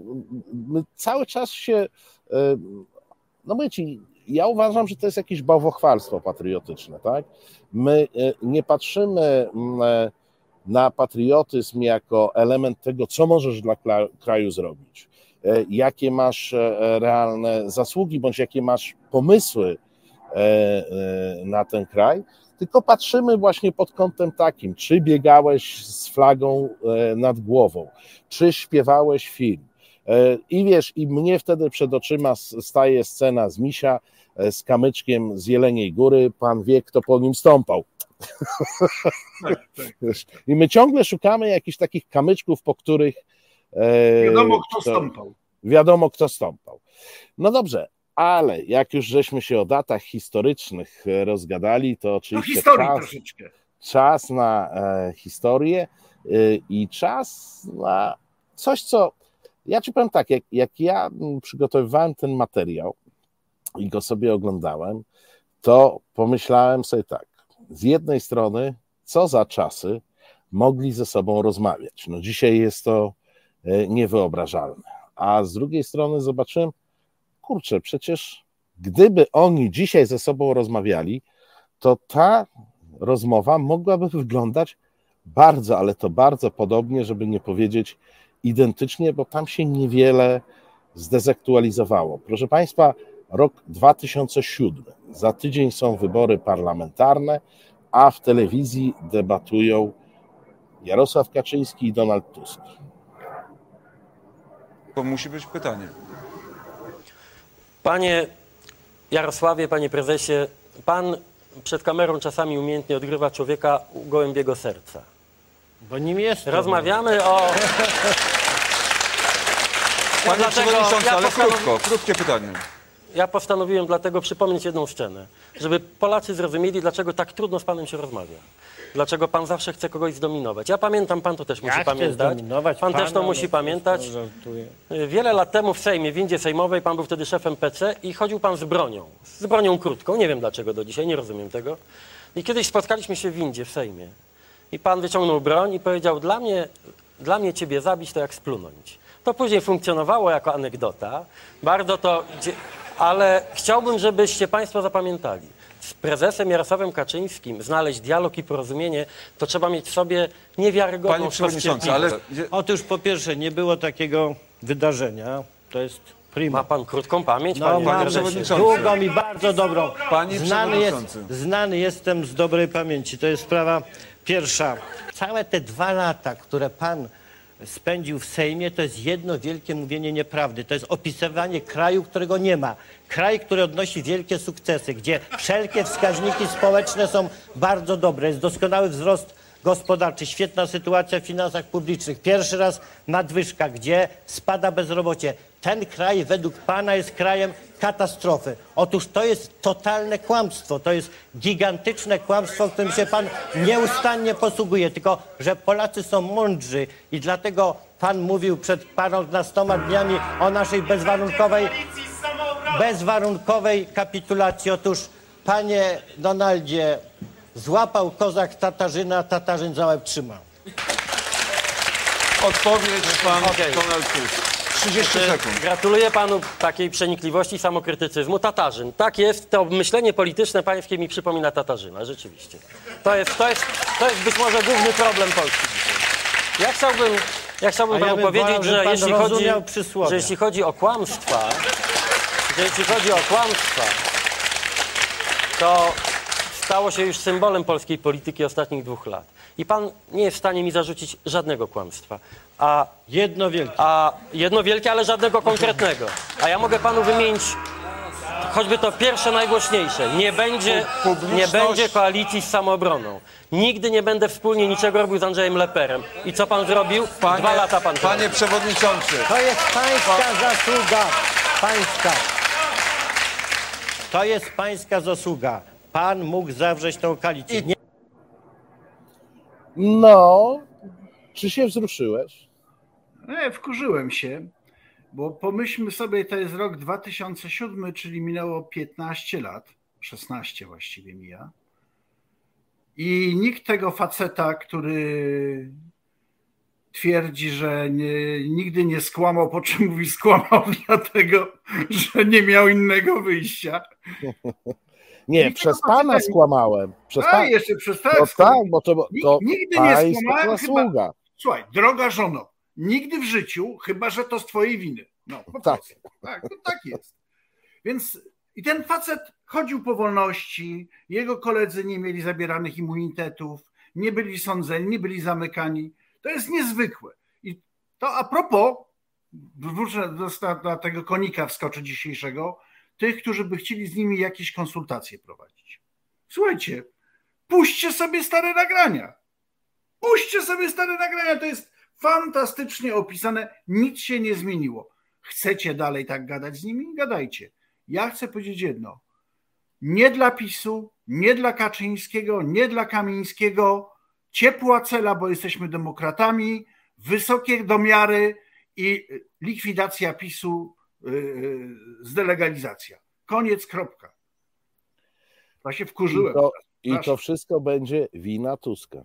My cały czas się, no mówię ci, ja uważam, że to jest jakieś bałwochwalstwo patriotyczne, tak? My nie patrzymy na patriotyzm jako element tego, co możesz dla kraju zrobić, jakie masz realne zasługi, bądź jakie masz pomysły na ten kraj, tylko patrzymy właśnie pod kątem takim, czy biegałeś z flagą nad głową, czy śpiewałeś film. I wiesz, i mnie wtedy przed oczyma staje scena z Misia z kamyczkiem z Jeleniej Góry, pan wie, kto po nim stąpał. Tak, tak. I my ciągle szukamy jakichś takich kamyczków, po których. Wiadomo, kto stąpał. Wiadomo, kto stąpał. No dobrze, ale jak już żeśmy się o datach historycznych rozgadali, to oczywiście no, czas, troszeczkę. czas na e, historię e, i czas na coś, co. Ja ci powiem tak, jak, jak ja przygotowywałem ten materiał i go sobie oglądałem, to pomyślałem sobie tak. Z jednej strony, co za czasy mogli ze sobą rozmawiać. No dzisiaj jest to niewyobrażalne. A z drugiej strony zobaczyłem, kurczę, przecież gdyby oni dzisiaj ze sobą rozmawiali, to ta rozmowa mogłaby wyglądać bardzo, ale to bardzo podobnie, żeby nie powiedzieć identycznie, bo tam się niewiele zdezaktualizowało. Proszę Państwa, rok 2007. Za tydzień są wybory parlamentarne, a w telewizji debatują Jarosław Kaczyński i Donald Tusk. To musi być pytanie. Panie Jarosławie, panie prezesie, pan przed kamerą czasami umiejętnie odgrywa człowieka u gołębiego serca. Bo nim jest. Rozmawiamy o. Panie przewodniczący, ale krótko, krótkie pytanie. Ja postanowiłem dlatego przypomnieć jedną scenę, żeby Polacy zrozumieli, dlaczego tak trudno z panem się rozmawia. Dlaczego pan zawsze chce kogoś zdominować. Ja pamiętam, pan to też musi chcę pamiętać. zdominować Pan też to pana, musi no, pamiętać. no, żartuję. Wiele lat temu w Sejmie, w windzie sejmowej, pan był wtedy szefem PC i chodził pan z bronią. Z bronią krótką, nie wiem dlaczego do dzisiaj, nie rozumiem tego. I kiedyś spotkaliśmy się w windzie w Sejmie. I pan wyciągnął broń i powiedział, dla mnie, dla mnie ciebie zabić to jak splunąć. To później funkcjonowało jako anegdota. Bardzo to... Ale chciałbym, żebyście państwo zapamiętali. Z prezesem Jarosławem Kaczyńskim znaleźć dialog i porozumienie, to trzeba mieć w sobie niewiarygodną Panie przewodniczący, ale Otóż po pierwsze, nie było takiego wydarzenia. To jest prima. Ma pan krótką pamięć, No, panie mam prezesie? przewodniczący. długą i bardzo dobrą. Panie znany, jest, przewodniczący. znany jestem z dobrej pamięci. To jest sprawa Pierwsza, całe te dwa lata, które pan spędził w Sejmie, to jest jedno wielkie mówienie nieprawdy. To jest opisywanie kraju, którego nie ma. Kraj, który odnosi wielkie sukcesy, gdzie wszelkie wskaźniki społeczne są bardzo dobre. Jest doskonały wzrost gospodarczy, świetna sytuacja w finansach publicznych. Pierwszy raz nadwyżka, gdzie spada bezrobocie. Ten kraj według Pana jest krajem katastrofy. Otóż to jest totalne kłamstwo. To jest gigantyczne kłamstwo, którym się Pan nieustannie posługuje. Tylko, że Polacy są mądrzy i dlatego Pan mówił przed paręnastoma dniami o naszej bezwarunkowej, bezwarunkowej kapitulacji. Otóż, Panie Donaldzie, Złapał kozak Tatarzyna, Tatarzyn za łeb trzymał. Odpowiedź pan okay. Donald Tusk. 30 sekund. Gratuluję panu takiej przenikliwości i samokrytycyzmu. Tatarzyn. Tak jest, to myślenie polityczne pańskie mi przypomina Tatarzyna, rzeczywiście. To jest, to jest, to jest być może główny problem Polski dzisiaj. Ja chciałbym, ja chciałbym panu ja powiedzieć, że, pan jeśli chodzi, że jeśli chodzi o kłamstwa, że jeśli chodzi o kłamstwa, to stało się już symbolem polskiej polityki ostatnich dwóch lat. I pan nie jest w stanie mi zarzucić żadnego kłamstwa. A jedno wielkie. A jedno wielkie, ale żadnego konkretnego. A ja mogę panu wymienić choćby to pierwsze najgłośniejsze. Nie będzie, nie będzie koalicji z samoobroną. Nigdy nie będę wspólnie niczego robił z Andrzejem Leperem. I co pan zrobił? Panie, Dwa lata pan Panie przewodniczący. To jest pańska zasługa. Pańska. To jest pańska zasługa pan mógł zawrzeć tą koalicję. Nie... No, czy się wzruszyłeś? Nie, wkurzyłem się, bo pomyślmy sobie, to jest rok 2007, czyli minęło 15 lat, 16 właściwie mija. I nikt tego faceta, który twierdzi, że nie, nigdy nie skłamał, po czym mówi skłamał dlatego, że nie miał innego wyjścia. Nie, przez pana skłamałem. Przez A, pan... jeszcze przez pana. No tak, bo to, to Nigdy nie skłamałem. Chyba... Słuchaj, droga żono, nigdy w życiu, chyba że to z twojej winy. No, po tak. Tak, to tak jest. Więc i ten facet chodził po wolności, jego koledzy nie mieli zabieranych immunitetów, nie byli sądzeni, nie byli zamykani. To jest niezwykłe. I to a propos, wrócę do, do tego konika wskoczy dzisiejszego, tych, którzy by chcieli z nimi jakieś konsultacje prowadzić. Słuchajcie, puśćcie sobie stare nagrania. Puśćcie sobie stare nagrania, to jest fantastycznie opisane, nic się nie zmieniło. Chcecie dalej tak gadać z nimi? Gadajcie. Ja chcę powiedzieć jedno. Nie dla PiSu, nie dla Kaczyńskiego, nie dla Kamińskiego. Ciepła cela, bo jesteśmy demokratami, wysokie domiary i likwidacja PiSu Y, y, zdelegalizacja. Koniec, kropka. Ja się wkurzyłem. I to, i to wszystko będzie wina Tuska.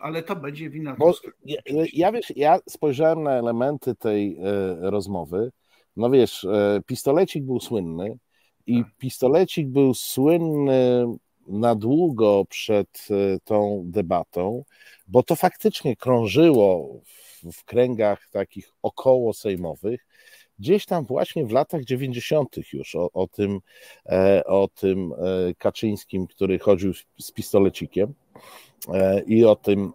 Ale to będzie wina Bo. Ja, ja, wiesz, ja spojrzałem na elementy tej e, rozmowy. No wiesz, e, pistolecik był słynny i tak. pistolecik był słynny na długo przed e, tą debatą, bo to faktycznie krążyło w, w kręgach takich około sejmowych, gdzieś tam właśnie w latach 90. już o, o tym, e, o tym e, Kaczyńskim, który chodził z pistolecikiem i o tym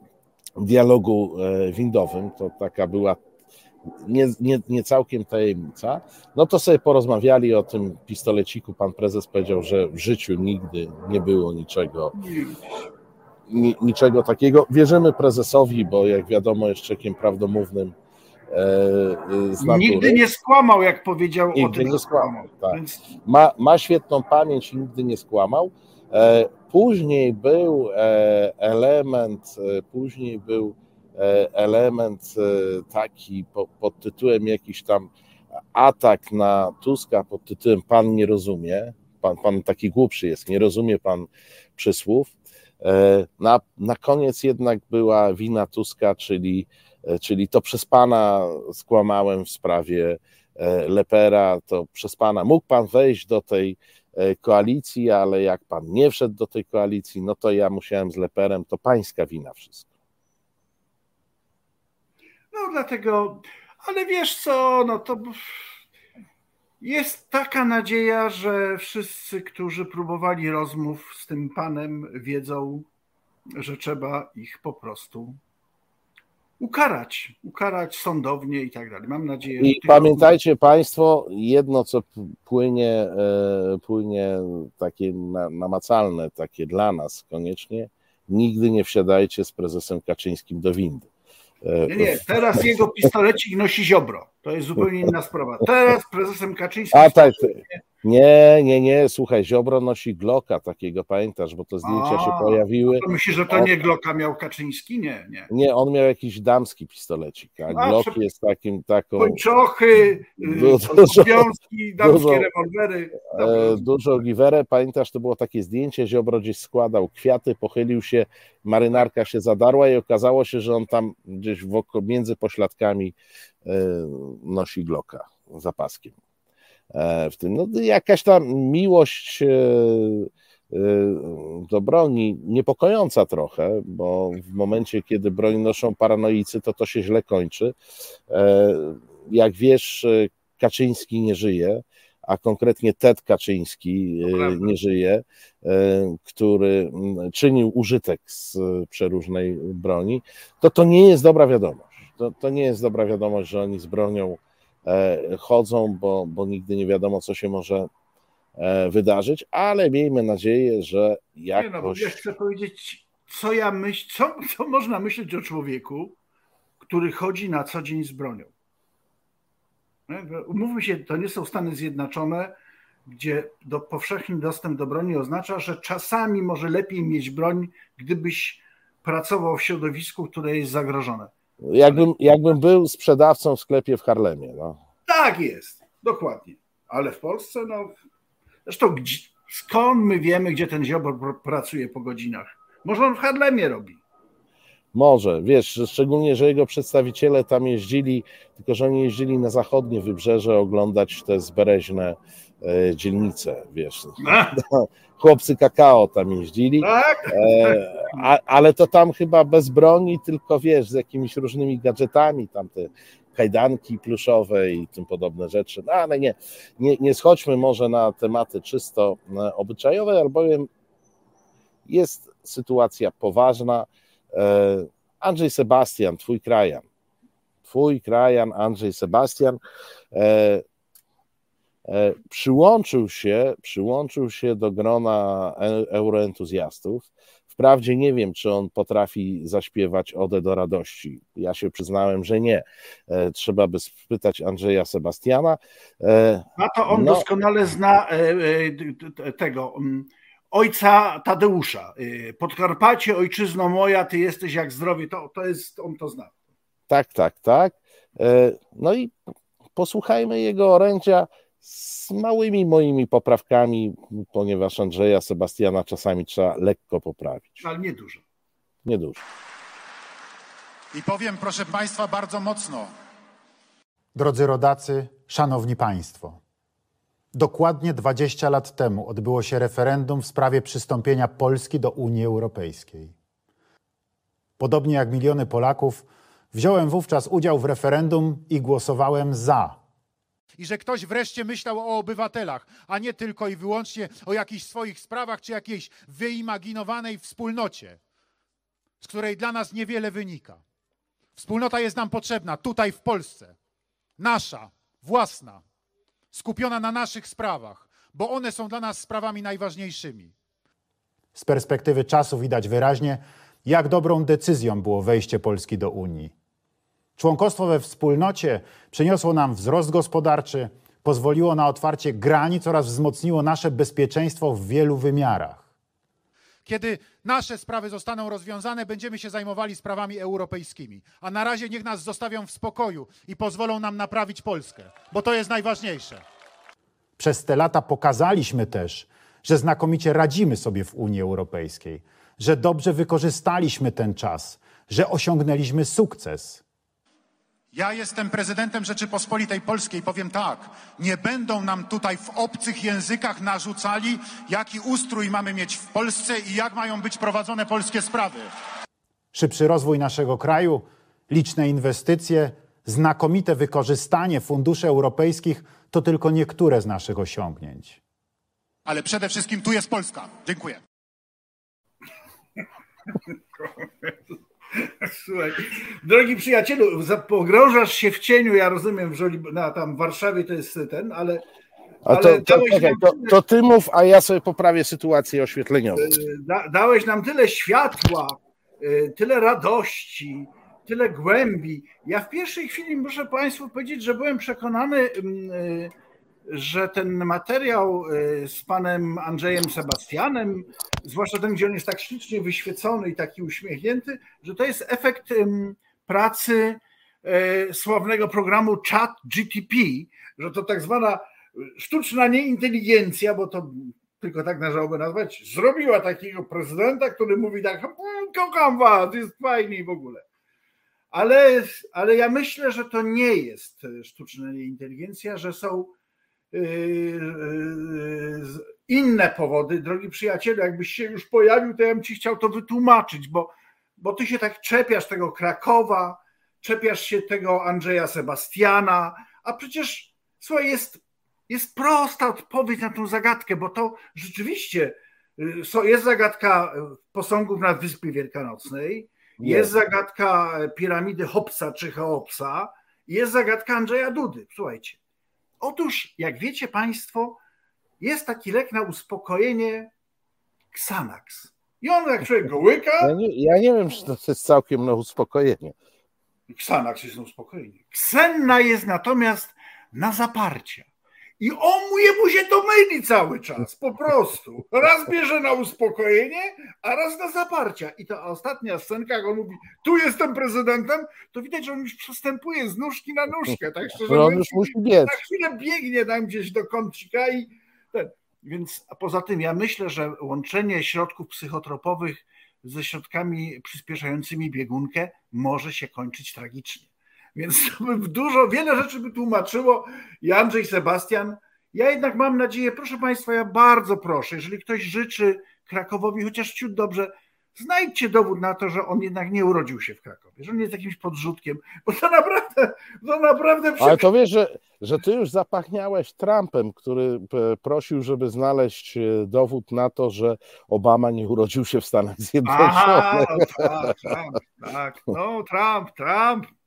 dialogu windowym, to taka była nie, nie, nie całkiem tajemnica, no to sobie porozmawiali o tym pistoleciku. Pan prezes powiedział, że w życiu nigdy nie było niczego, niczego takiego. Wierzymy prezesowi, bo jak wiadomo, jest człowiekiem prawdomównym E. Nigdy nie skłamał, jak powiedział nigdy o tym. Nie skłamał, tak. Więc... ma, ma świetną pamięć i nigdy nie skłamał. E, później był e, element, później był element taki pod tytułem jakiś tam atak na Tuska pod tytułem Pan nie rozumie. Pan, pan taki głupszy jest, nie rozumie pan przysłów. Na, na koniec jednak była wina Tuska, czyli E, czyli to przez pana skłamałem w sprawie e, Lepera, to przez pana mógł pan wejść do tej e, koalicji, ale jak pan nie wszedł do tej koalicji, no to ja musiałem z Leperem, to pańska wina wszystko. No dlatego, ale wiesz co, no to jest taka nadzieja, że wszyscy, którzy próbowali rozmów z tym panem, wiedzą, że trzeba ich po prostu ukarać, ukarać sądownie i tak dalej. Mam nadzieję, I pamiętajcie Państwo, jedno co płynie, e, płynie takie namacalne, takie dla nas koniecznie, nigdy nie wsiadajcie z prezesem Kaczyńskim do windy. E, nie, nie, teraz jego pistolecik nosi Ziobro. To jest zupełnie inna sprawa. Teraz prezesem Kaczyńskim. A tak, nie, nie, nie, słuchaj, Ziobro nosi Glocka takiego, pamiętasz, bo te zdjęcia A, się pojawiły. To myślisz, że to on... nie Glocka miał Kaczyński? Nie, nie. Nie, on miał jakiś damski pistolecik, a, a Glock jest takim, taką... Pończochy, dużo, wiązki, damskie dużo, rewolwery. E, dużo giwerę, pamiętasz, to było takie zdjęcie, Ziobro gdzieś składał kwiaty, pochylił się, marynarka się zadarła i okazało się, że on tam gdzieś wokół, między pośladkami e, nosi Glocka zapaskiem. E, w tym. No, jakaś tam miłość e, e, do broni niepokojąca trochę, bo w momencie, kiedy broń noszą paranoicy, to to się źle kończy. Jak wiesz, Kaczyński nie żyje, a konkretnie Ted Kaczyński nie żyje, który czynił użytek z przeróżnej broni, to to nie jest dobra wiadomość. To, to nie jest dobra wiadomość, że oni z bronią chodzą, bo, bo nigdy nie wiadomo, co się może e, wydarzyć, ale miejmy nadzieję, że jakoś... Nie no, ja chcę powiedzieć, co ja myślę, co, co można myśleć o człowieku, który chodzi na co dzień z bronią. Umówmy się, to nie są Stany Zjednoczone, gdzie do, powszechny dostęp do broni oznacza, że czasami może lepiej mieć broń, gdybyś pracował w środowisku, które jest zagrożone. Jakbym, jakbym był sprzedawcą w sklepie w Harlemie. No. Tak jest, dokładnie. Ale w Polsce, no. Zresztą skąd my wiemy, gdzie ten ziobor pracuje po godzinach? Może on w Harlemie robi. Może, wiesz, szczególnie, że jego przedstawiciele tam jeździli, tylko że oni jeździli na zachodnie wybrzeże oglądać te zbereźne e, dzielnice, wiesz. Chłopcy kakao tam jeździli, tak? e, a, ale to tam chyba bez broni, tylko wiesz, z jakimiś różnymi gadżetami, tam te kajdanki pluszowe i tym podobne rzeczy. No ale nie, nie, nie schodźmy może na tematy czysto e, obyczajowe, albowiem jest sytuacja poważna. E, Andrzej Sebastian, twój krajan, twój krajan Andrzej Sebastian e, przyłączył się, przyłączył się do grona euroentuzjastów Wprawdzie nie wiem, czy on potrafi zaśpiewać Odę do radości. Ja się przyznałem, że nie. E, trzeba by spytać Andrzeja Sebastiana. E, A to on no, doskonale zna e, tego mm, ojca Tadeusza. Podkarpacie, ojczyzno moja, ty jesteś jak zdrowie. To, to jest, on to zna. Tak, tak, tak. No i posłuchajmy jego orędzia z małymi moimi poprawkami, ponieważ Andrzeja Sebastiana czasami trzeba lekko poprawić. Ale nie dużo. Nie dużo. I powiem, proszę Państwa, bardzo mocno. Drodzy rodacy, szanowni Państwo. Dokładnie 20 lat temu odbyło się referendum w sprawie przystąpienia Polski do Unii Europejskiej. Podobnie jak miliony Polaków, wziąłem wówczas udział w referendum i głosowałem za i że ktoś wreszcie myślał o obywatelach, a nie tylko i wyłącznie o jakichś swoich sprawach czy jakiejś wyimaginowanej wspólnocie, z której dla nas niewiele wynika. Wspólnota jest nam potrzebna tutaj w Polsce. Nasza, własna, skupiona na naszych sprawach, bo one są dla nas sprawami najważniejszymi. Z perspektywy czasu widać wyraźnie, jak dobrą decyzją było wejście Polski do Unii. Członkostwo we wspólnocie przyniosło nam wzrost gospodarczy, pozwoliło na otwarcie granic oraz wzmocniło nasze bezpieczeństwo w wielu wymiarach. Kiedy nasze sprawy zostaną rozwiązane, będziemy się zajmowali sprawami europejskimi. A na razie niech nas zostawią w spokoju i pozwolą nam naprawić Polskę, bo to jest najważniejsze. Przez te lata pokazaliśmy też, że znakomicie radzimy sobie w Unii Europejskiej, że dobrze wykorzystaliśmy ten czas, że osiągnęliśmy sukces. Ja jestem prezydentem Rzeczypospolitej Polskiej. Powiem tak, nie będą nam tutaj w obcych językach narzucali, jaki ustrój mamy mieć w Polsce i jak mają być prowadzone polskie sprawy. Szybszy rozwój naszego kraju, liczne inwestycje, znakomite wykorzystanie funduszy europejskich to tylko niektóre z naszych osiągnięć. Ale przede wszystkim tu jest Polska. Dziękuję. Słuchaj, drogi przyjacielu, pogrążasz się w cieniu, ja rozumiem, że na tam w Warszawie to jest ten, ale a to, to, czekaj, to, to, ty mów, a ja sobie poprawię sytuację oświetleniową. Da, dałeś nam tyle światła, tyle radości, tyle głębi. Ja w pierwszej chwili muszę Państwu powiedzieć, że byłem przekonany, mm, y, że ten materiał y, z panem Andrzejem Sebastianem, zwłaszcza ten, gdzie on jest tak ślicznie wyświecony i taki uśmiechnięty, że to jest efekt pracy y, sławnego programu Chat GTP, że to tak zwana sztuczna nieinteligencja, bo to tylko tak należałoby nazwać, zrobiła takiego prezydenta, który mówi tak, mm, kocham was, jest fajnie w ogóle. Ale, ale ja myślę, że to nie jest sztuczna inteligencja, że są inne powody. Drogi przyjacielu, jakbyś się już pojawił, to ja bym ci chciał to wytłumaczyć, bo, bo ty się tak czepiasz tego Krakowa, czepiasz się tego Andrzeja Sebastiana, a przecież słuchaj, jest, jest prosta odpowiedź na tą zagadkę, bo to rzeczywiście jest zagadka posągów na Wyspie Wielkanocnej, jest zagadka piramidy Hopsa czy Cheopsa, jest zagadka Andrzeja Dudy. Słuchajcie. Otóż, jak wiecie Państwo, jest taki lek na uspokojenie Xanax. I on jak człowiek go łyka... Ja nie, ja nie wiem, czy to jest całkiem na uspokojenie. Xanax jest na uspokojenie. Ksenna jest natomiast na zaparcie. I on mu się to myli cały czas, po prostu. Raz bierze na uspokojenie, a raz na zaparcia. I ta ostatnia scenka, jak on mówi, tu jestem prezydentem, to widać, że on już przestępuje z nóżki na nóżkę. Tak szczerze no on już musi biec. Na chwilę biegnie tam gdzieś do kącika i ten. Więc a poza tym ja myślę, że łączenie środków psychotropowych ze środkami przyspieszającymi biegunkę może się kończyć tragicznie. Więc to by dużo, wiele rzeczy by tłumaczyło i Andrzej Sebastian. Ja jednak mam nadzieję, proszę Państwa, ja bardzo proszę, jeżeli ktoś życzy Krakowowi chociaż ciut dobrze, znajdźcie dowód na to, że on jednak nie urodził się w Krakowie, że on jest jakimś podrzutkiem, bo to naprawdę, to naprawdę... Ale to wiesz, że, że ty już zapachniałeś Trumpem, który prosił, żeby znaleźć e, dowód na to, że Obama nie urodził się w Stanach Zjednoczonych. Aha, no tak, Trump, tak, no Trump, Trump,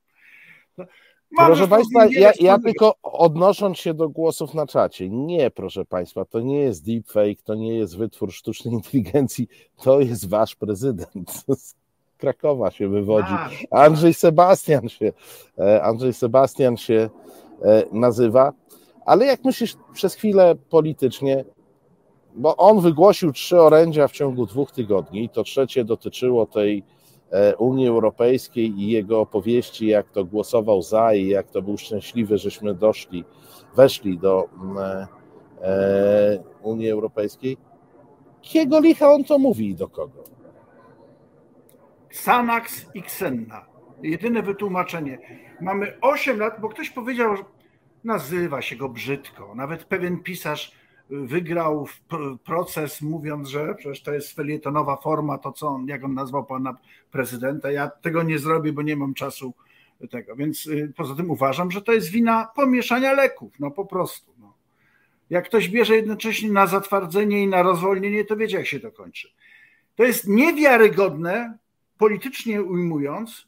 proszę Państwa, ja, ja, tylko odnosząc się do głosów na czacie, nie, proszę Państwa, to nie jest deepfake, to nie jest wytwór sztucznej inteligencji, to jest Wasz prezydent. Z Krakowa się wywodzi. Andrzej Sebastian się, e, Andrzej Sebastian się e, nazywa. Ale jak myślisz przez chwilę politycznie, bo on wygłosił trzy orędzia w ciągu dwóch tygodni, to trzecie dotyczyło tej Unii Europejskiej i jego opowieści, jak to głosował za i jak to był szczęśliwy, żeśmy doszli, weszli do mm, e, e, Unii Europejskiej. Kiego licha on to mówi i do kogo? Xanax i Xenna. Jedyne wytłumaczenie. Mamy 8 lat, bo ktoś powiedział, nazywa się go brzydko. Nawet pewien pisarz wygrał proces mówiąc, że przecież to jest felietonowa forma, to co on, jak on nazwał pana prezydenta. Ja tego nie zrobię, bo nie mam czasu tego. Więc y, poza tym uważam, że to jest wina pomieszania leków, no po prostu. No. Jak ktoś bierze jednocześnie na zatwardzenie i na rozwolnienie, to wiecie, jak się to kończy. To jest niewiarygodne, politycznie ujmując,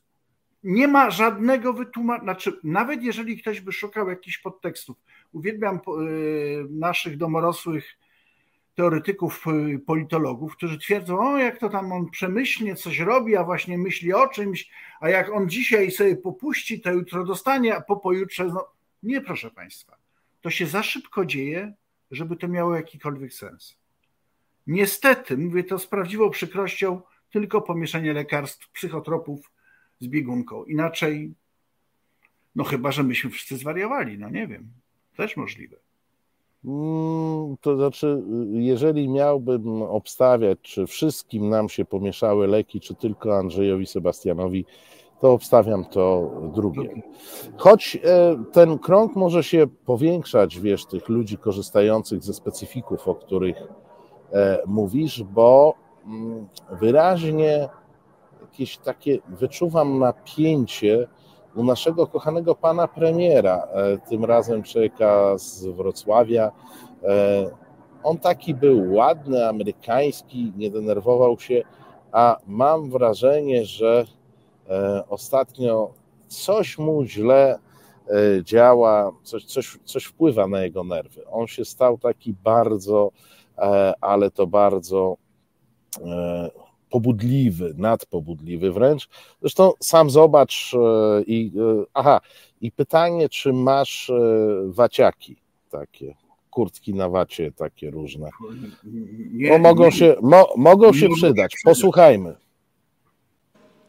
nie ma żadnego wytłumaczenia, znaczy nawet jeżeli ktoś by szukał jakichś podtekstów, uwielbiam y, naszych domorosłych teoretyków, y, politologów, którzy twierdzą, o jak to tam on przemyślnie coś robi, a właśnie myśli o czymś, a jak on dzisiaj sobie popuści, to jutro dostanie, a po pojutrze, no nie proszę Państwa, to się za szybko dzieje, żeby to miało jakikolwiek sens. Niestety, mówię to z prawdziwą przykrością, tylko pomieszanie lekarstw, psychotropów z biegunką. Inaczej, no chyba, że myśmy wszyscy zwariowali, no nie wiem. Też możliwe. Mm, to znaczy, jeżeli miałbym obstawiać, czy wszystkim nam się pomieszały leki, czy tylko Andrzejowi Sebastianowi, to obstawiam to drugie. Choć e, ten krąg może się powiększać, wiesz, tych ludzi korzystających ze specyfików, o których e, mówisz, bo mm, wyraźnie jakieś takie wyczuwam napięcie u naszego kochanego pana premiera, e, tym razem człowieka z Wrocławia. E, on taki był ładny, amerykański, nie denerwował się, a mam wrażenie, że ostatnio coś mu źle działa, coś, coś, coś wpływa na jego nerwy. On się stał taki bardzo, ale to bardzo pobudliwy, nadpobudliwy wręcz. Zresztą sam zobacz i aha, i pytanie, czy masz waciaki takie, kurtki na wacie takie różne. Nie, mogą nie, się, mo, mogą się przydać. Posłuchajmy.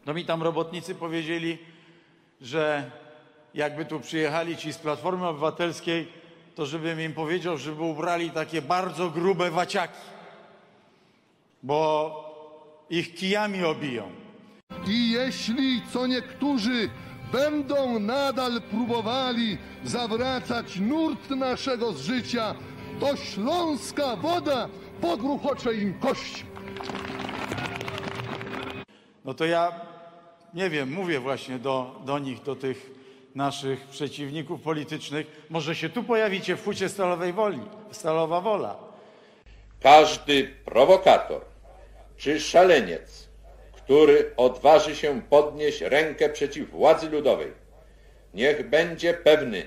No mi tam robotnicy powiedzieli, że jakby tu przyjechali ci z Platformy Obywatelskiej, to żebym im powiedział, żeby ubrali takie bardzo grube waciaki, bo ich kijami obiją. I jeśli co niektórzy będą nadal próbowali zawracać nurt naszego z życia, to śląska woda podruchocze im kości. No to ja nie wiem, mówię właśnie do, do nich, do tych naszych przeciwników politycznych. Może się tu pojawicie w hucie Stalowej Woli, Stalowa Wola. Każdy prowokator czy szaleniec który odważy się podnieść rękę przeciw władzy ludowej, niech będzie pewny,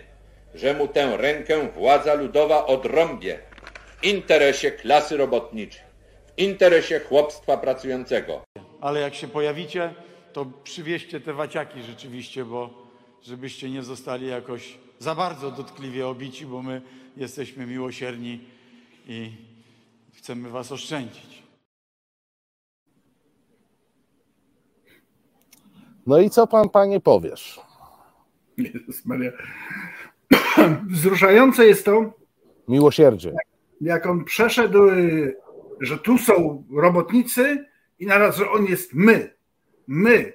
że mu tę rękę władza ludowa odrąbie w interesie klasy robotniczej, w interesie chłopstwa pracującego. Ale jak się pojawicie, to przywieźcie te waciaki rzeczywiście, bo żebyście nie zostali jakoś za bardzo dotkliwie obici, bo my jesteśmy miłosierni i chcemy was oszczędzić. No i co pan, panie, powiesz? Jezus Maria. Wzruszające jest to. Miłosierdzie. Jak on przeszedł, że tu są robotnicy i naraz, że on jest my. My.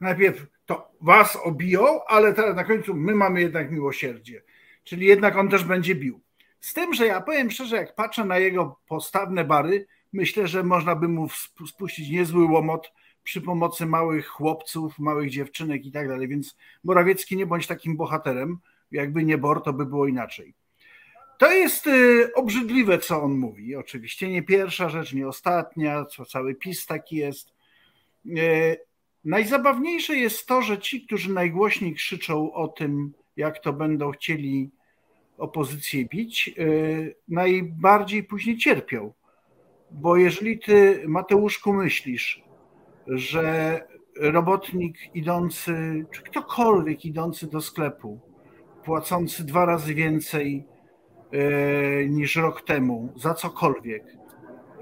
Najpierw to was obiją, ale teraz na końcu my mamy jednak miłosierdzie. Czyli jednak on też będzie bił. Z tym, że ja powiem szczerze, jak patrzę na jego postawne bary, myślę, że można by mu spuścić niezły łomot przy pomocy małych chłopców, małych dziewczynek i tak dalej. Więc Morawiecki nie bądź takim bohaterem. Jakby nie Bor, to by było inaczej. To jest y, obrzydliwe, co on mówi. Oczywiście nie pierwsza rzecz, nie ostatnia, co cały PiS taki jest. Y, najzabawniejsze jest to, że ci, którzy najgłośniej krzyczą o tym, jak to będą chcieli opozycję bić, y, najbardziej później cierpią. Bo jeżeli ty, Mateuszku, myślisz, że robotnik idący, czy ktokolwiek idący do sklepu, płacący dwa razy więcej e, niż rok temu za cokolwiek,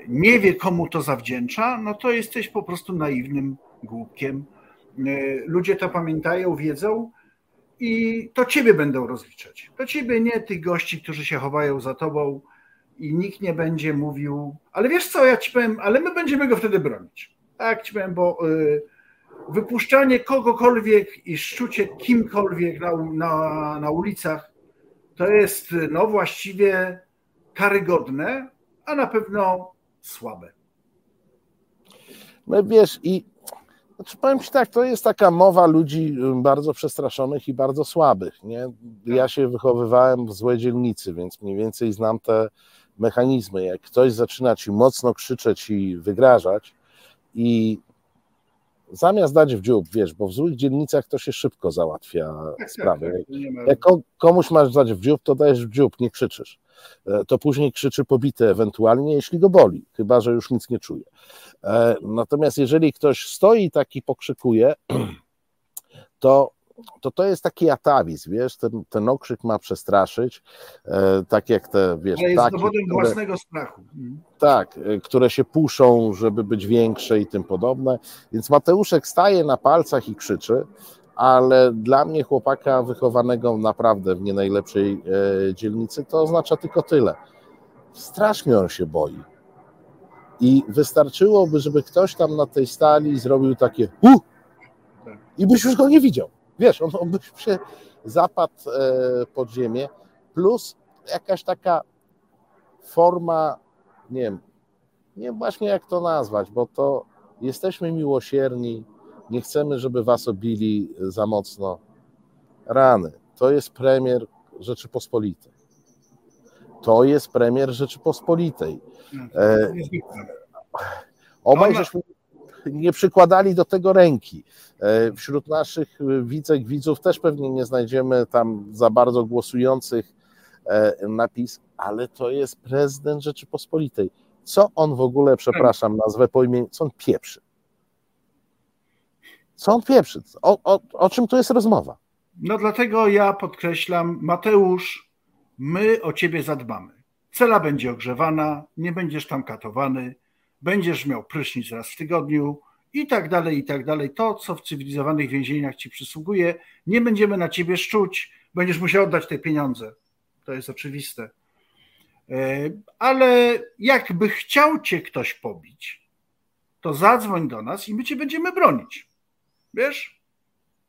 nie wie komu to zawdzięcza, no to jesteś po prostu naiwnym głupkiem. E, ludzie to pamiętają, wiedzą i to ciebie będą rozliczać. To ciebie, nie tych gości, którzy się chowają za tobą i nikt nie będzie mówił, ale wiesz co, ja ci powiem, ale my będziemy go wtedy bronić. Tak ci powiem, bo y, wypuszczanie kogokolwiek i szczucie kimkolwiek na, na, na ulicach to jest no właściwie karygodne, a na pewno słabe. No wiesz, i znaczy powiem Ci tak, to jest taka mowa ludzi bardzo przestraszonych i bardzo słabych. Nie? Ja się wychowywałem w złej dzielnicy, więc mniej więcej znam te mechanizmy. Jak ktoś zaczyna Ci mocno krzyczeć i wygrażać, i zamiast dać w dziób, wiesz, bo w złych dzielnicach to się szybko załatwia sprawy. Jak komuś masz dać w dziób, to dajesz w dziób, nie krzyczysz. E, to później krzyczy pobite ewentualnie, jeśli go boli, chyba że już nic nie czuje. E, natomiast jeżeli ktoś stoi i taki pokrzykuje, to to to jest taki atawizm, wiesz, ten, ten okrzyk ma przestraszyć, e, tak jak te, wiesz, Ale jest taki, dowodem które, własnego strachu. Mhm. Tak, e, które się puszą, żeby być większe i tym podobne, więc Mateuszek staje na palcach i krzyczy, ale dla mnie chłopaka wychowanego naprawdę w nie najlepszej e, dzielnicy to oznacza tylko tyle. Strasznie on się boi. I wystarczyłoby, żeby ktoś tam na tej stali zrobił takie uh! i byś już go nie widział. Wiesz, on, on by się zapadł e, pod ziemię, plus jakaś taka forma, nie wiem, nie wiem właśnie jak to nazwać, bo to jesteśmy miłosierni, nie chcemy, żeby was obili za mocno. Rany. To jest premier Rzeczypospolitej. To jest premier Rzeczypospolitej. E, obaj żeśmy nie przykładali do tego ręki. E, wśród naszych widzek, widzów też pewnie nie znajdziemy tam za bardzo głosujących e, napis, ale to jest prezydent Rzeczypospolitej. Co on w ogóle, przepraszam, nazwę po imieniu, co on pieprzy? Co on pieprzy? O, o, o czym tu jest rozmowa? No dlatego ja podkreślam, Mateusz, my o ciebie zadbamy. Cela będzie ogrzewana, nie będziesz tam katowany, będziesz miał prysznic raz w tygodniu i tak dalej, i tak dalej. To, co w cywilizowanych więzieniach ci przysługuje, nie będziemy na ciebie szczuć, będziesz musiał oddać te pieniądze. To jest oczywiste. E, ale jakby chciał cię ktoś pobić, to zadzwoń do nas i my cię będziemy bronić. Wiesz?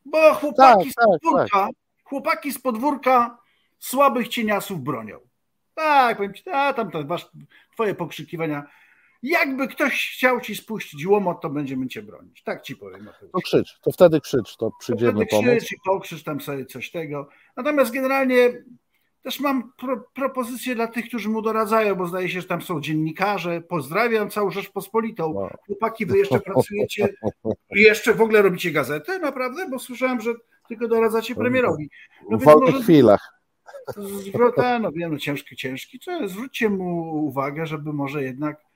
Bo chłopaki tak, z tak, podwórka, tak, tak. chłopaki z podwórka słabych cieniasów bronią. Tak, powiem ci, a tam to masz twoje pokrzykiwania. Jakby ktoś chciał ci spuścić łomot, to będziemy cię bronić. Tak ci powiem. To krzycz, to wtedy krzycz, to przyjdziemy to wtedy pomóc. krzycz i pokrzycz tam sobie coś tego. Natomiast generalnie też mam pro, propozycję dla tych, którzy mu doradzają, bo zdaje się, że tam są dziennikarze. Pozdrawiam całą Rzeczpospolitą. No. Chłopaki, wy jeszcze pracujecie i jeszcze w ogóle robicie gazetę, naprawdę? Bo słyszałem, że tylko doradzacie premierowi. No w wolnych może... chwilach. Zwrota, no wiem, no ciężki, ciężki. Zwróćcie mu uwagę, żeby może jednak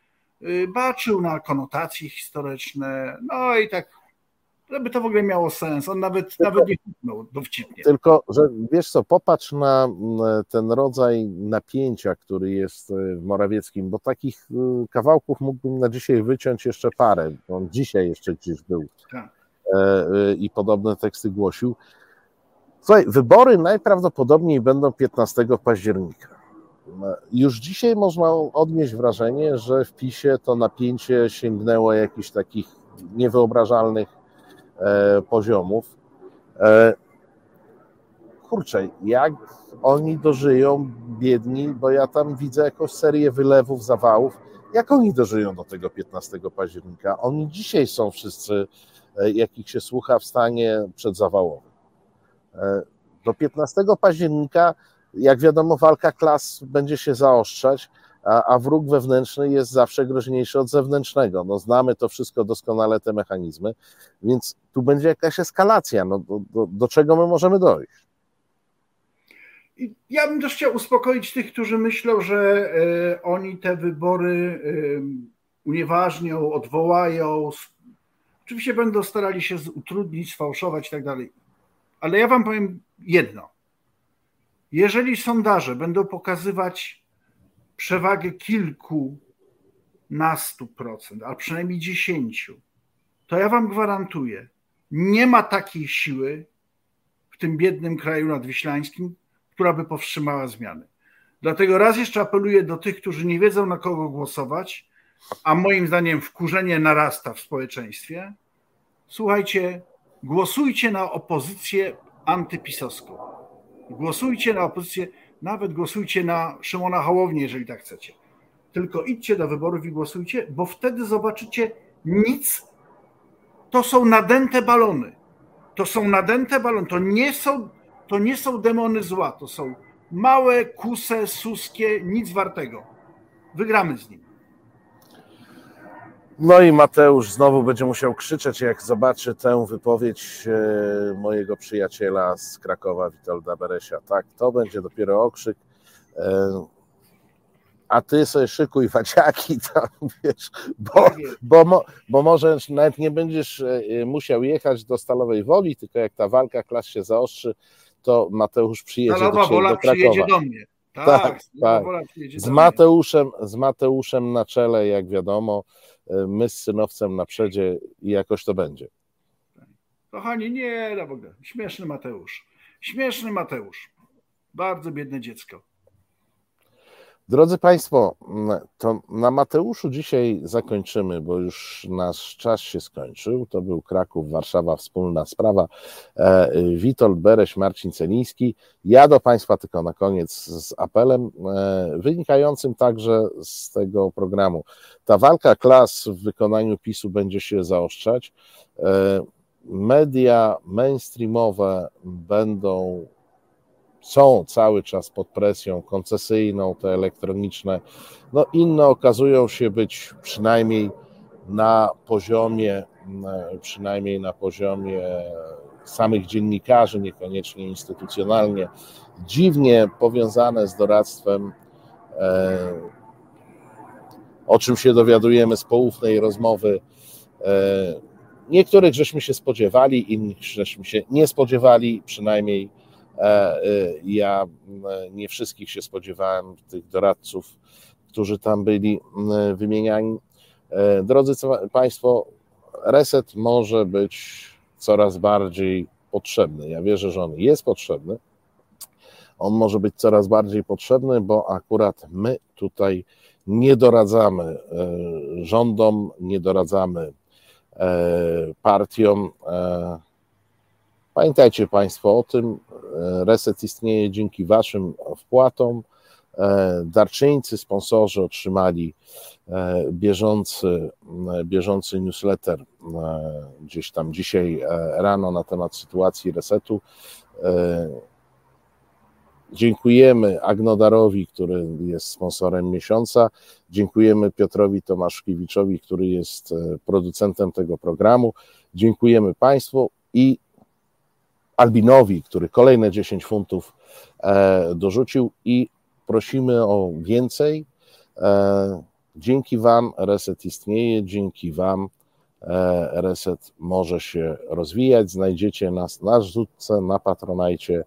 baczył na konotacje historyczne, no i tak żeby to w ogóle miało sens. On nawet, tylko, nawet nie huknął dowcipnie. Tylko, że wiesz co, popatrz na ten rodzaj napięcia, który jest e, w Morawieckim, bo takich e, kawałków mógłbym na dzisiaj wyciąć jeszcze parę. On dzisiaj jeszcze gdzieś był tak. E, i podobne teksty głosił. Słuchaj, wybory najprawdopodobniej będą 15 października. Już dzisiaj można odnieść wrażenie, że w PiSie to napięcie sięgnęło jakichś takich niewyobrażalnych E, poziomów. E, kurczę, jak oni dożyją, biedni, bo ja tam widzę jakąś serię wylewów, zawałów. Jak oni dożyją do tego 15 października? Oni dzisiaj są wszyscy, e, jakich się słucha, w stanie przedzawałowym. Do 15 października, jak wiadomo, walka klas będzie się zaostrzać a, a wróg wewnętrzny jest zawsze groźniejszy od zewnętrznego. No, znamy to wszystko doskonale, te mechanizmy, więc tu będzie jakaś eskalacja. No, do, do, do czego my możemy dojść? Ja bym też chciał uspokoić tych, którzy myślą, że y, oni te wybory y, unieważnią, odwołają. Oczywiście będą starali się utrudnić, sfałszować i tak dalej. Ale ja Wam powiem jedno. Jeżeli sondaże będą pokazywać przewagę kilku nastu procent, a przynajmniej dziesięciu, to ja wam gwarantuję, nie ma takiej siły w tym biednym kraju nadwiślańskim, która by powstrzymała zmiany. Dlatego raz jeszcze apeluję do tych, którzy nie wiedzą na kogo głosować, a moim zdaniem wkurzenie narasta w społeczeństwie. Słuchajcie, głosujcie na opozycję antypisowską. Głosujcie na opozycję nawet głosujcie na Szymona Hołownię, jeżeli tak chcecie. Tylko idźcie do wyborów i głosujcie, bo wtedy zobaczycie nic. To są nadęte balony. To są nadęte balony. To nie są, to nie są demony zła. To są małe, kuse, suskie, nic wartego. Wygramy z nimi. No i Mateusz znowu będzie musiał krzyczeć, jak zobaczy tę wypowiedź e, mojego przyjaciela z Krakowa, Witolda Beresia. Tak, to będzie dopiero okrzyk. E, a ty sobie szykuj waciaki tam, wiesz, bo, bo, bo może nawet nie będziesz e, musiał jechać do Stalowej Woli, tylko jak ta walka klas się zaostrzy, to Mateusz przyjedzie Stalowa do, Wola do Krakowa. przyjedzie do mnie. Tak, tak, tak. Z, Mateuszem, z Mateuszem na czele, jak wiadomo, my z synowcem na przedzie i jakoś to będzie. Kochani, nie, no w ogóle. Śmieszny Mateusz. Śmieszny Mateusz. Bardzo biedne dziecko. Drodzy Państwo, to na Mateuszu dzisiaj zakończymy, bo już nasz czas się skończył. To był Kraków, Warszawa, wspólna sprawa. E, Witold Bereś, Marcin Celiński. Ja do Państwa tylko na koniec z apelem e, wynikającym także z tego programu. Ta walka klas w wykonaniu PiSu będzie się zaostrzać. E, media mainstreamowe będą są cały czas pod presją koncesyjną, te elektroniczne. No inne okazują się być przynajmniej na poziomie, przynajmniej na poziomie samych dziennikarzy, niekoniecznie instytucjonalnie, dziwnie powiązane z doradztwem, e, o czym się dowiadujemy z poufnej rozmowy. E, niektórych żeśmy się spodziewali, innych żeśmy się nie spodziewali, przynajmniej ja nie wszystkich się spodziewałem, tych doradców, którzy tam byli wymieniani. Drodzy Państwo, reset może być coraz bardziej potrzebny. Ja wierzę, że on jest potrzebny. On może być coraz bardziej potrzebny, bo akurat my tutaj nie doradzamy e, rządom, nie doradzamy e, partiom. E, pamiętajcie Państwo o tym, reset istnieje dzięki Waszym wpłatom. Darczyńcy, sponsorzy otrzymali bieżący, bieżący newsletter gdzieś tam dzisiaj rano na temat sytuacji resetu. Dziękujemy Agnodarowi, który jest sponsorem miesiąca. Dziękujemy Piotrowi Tomaszkiewiczowi, który jest e, producentem tego programu. Dziękujemy Państwu i Albinowi, który kolejne 10 funtów e, dorzucił i prosimy o więcej. E, dzięki Wam Reset istnieje, dzięki Wam Reset może się rozwijać. Znajdziecie nas na Rzutce, na Patronajcie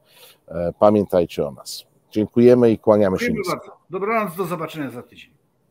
E, pamiętajcie o nas. Dziękujemy i kłaniamy Dziękuję się. bardzo. Dobranoc, do zobaczenia za tydzień.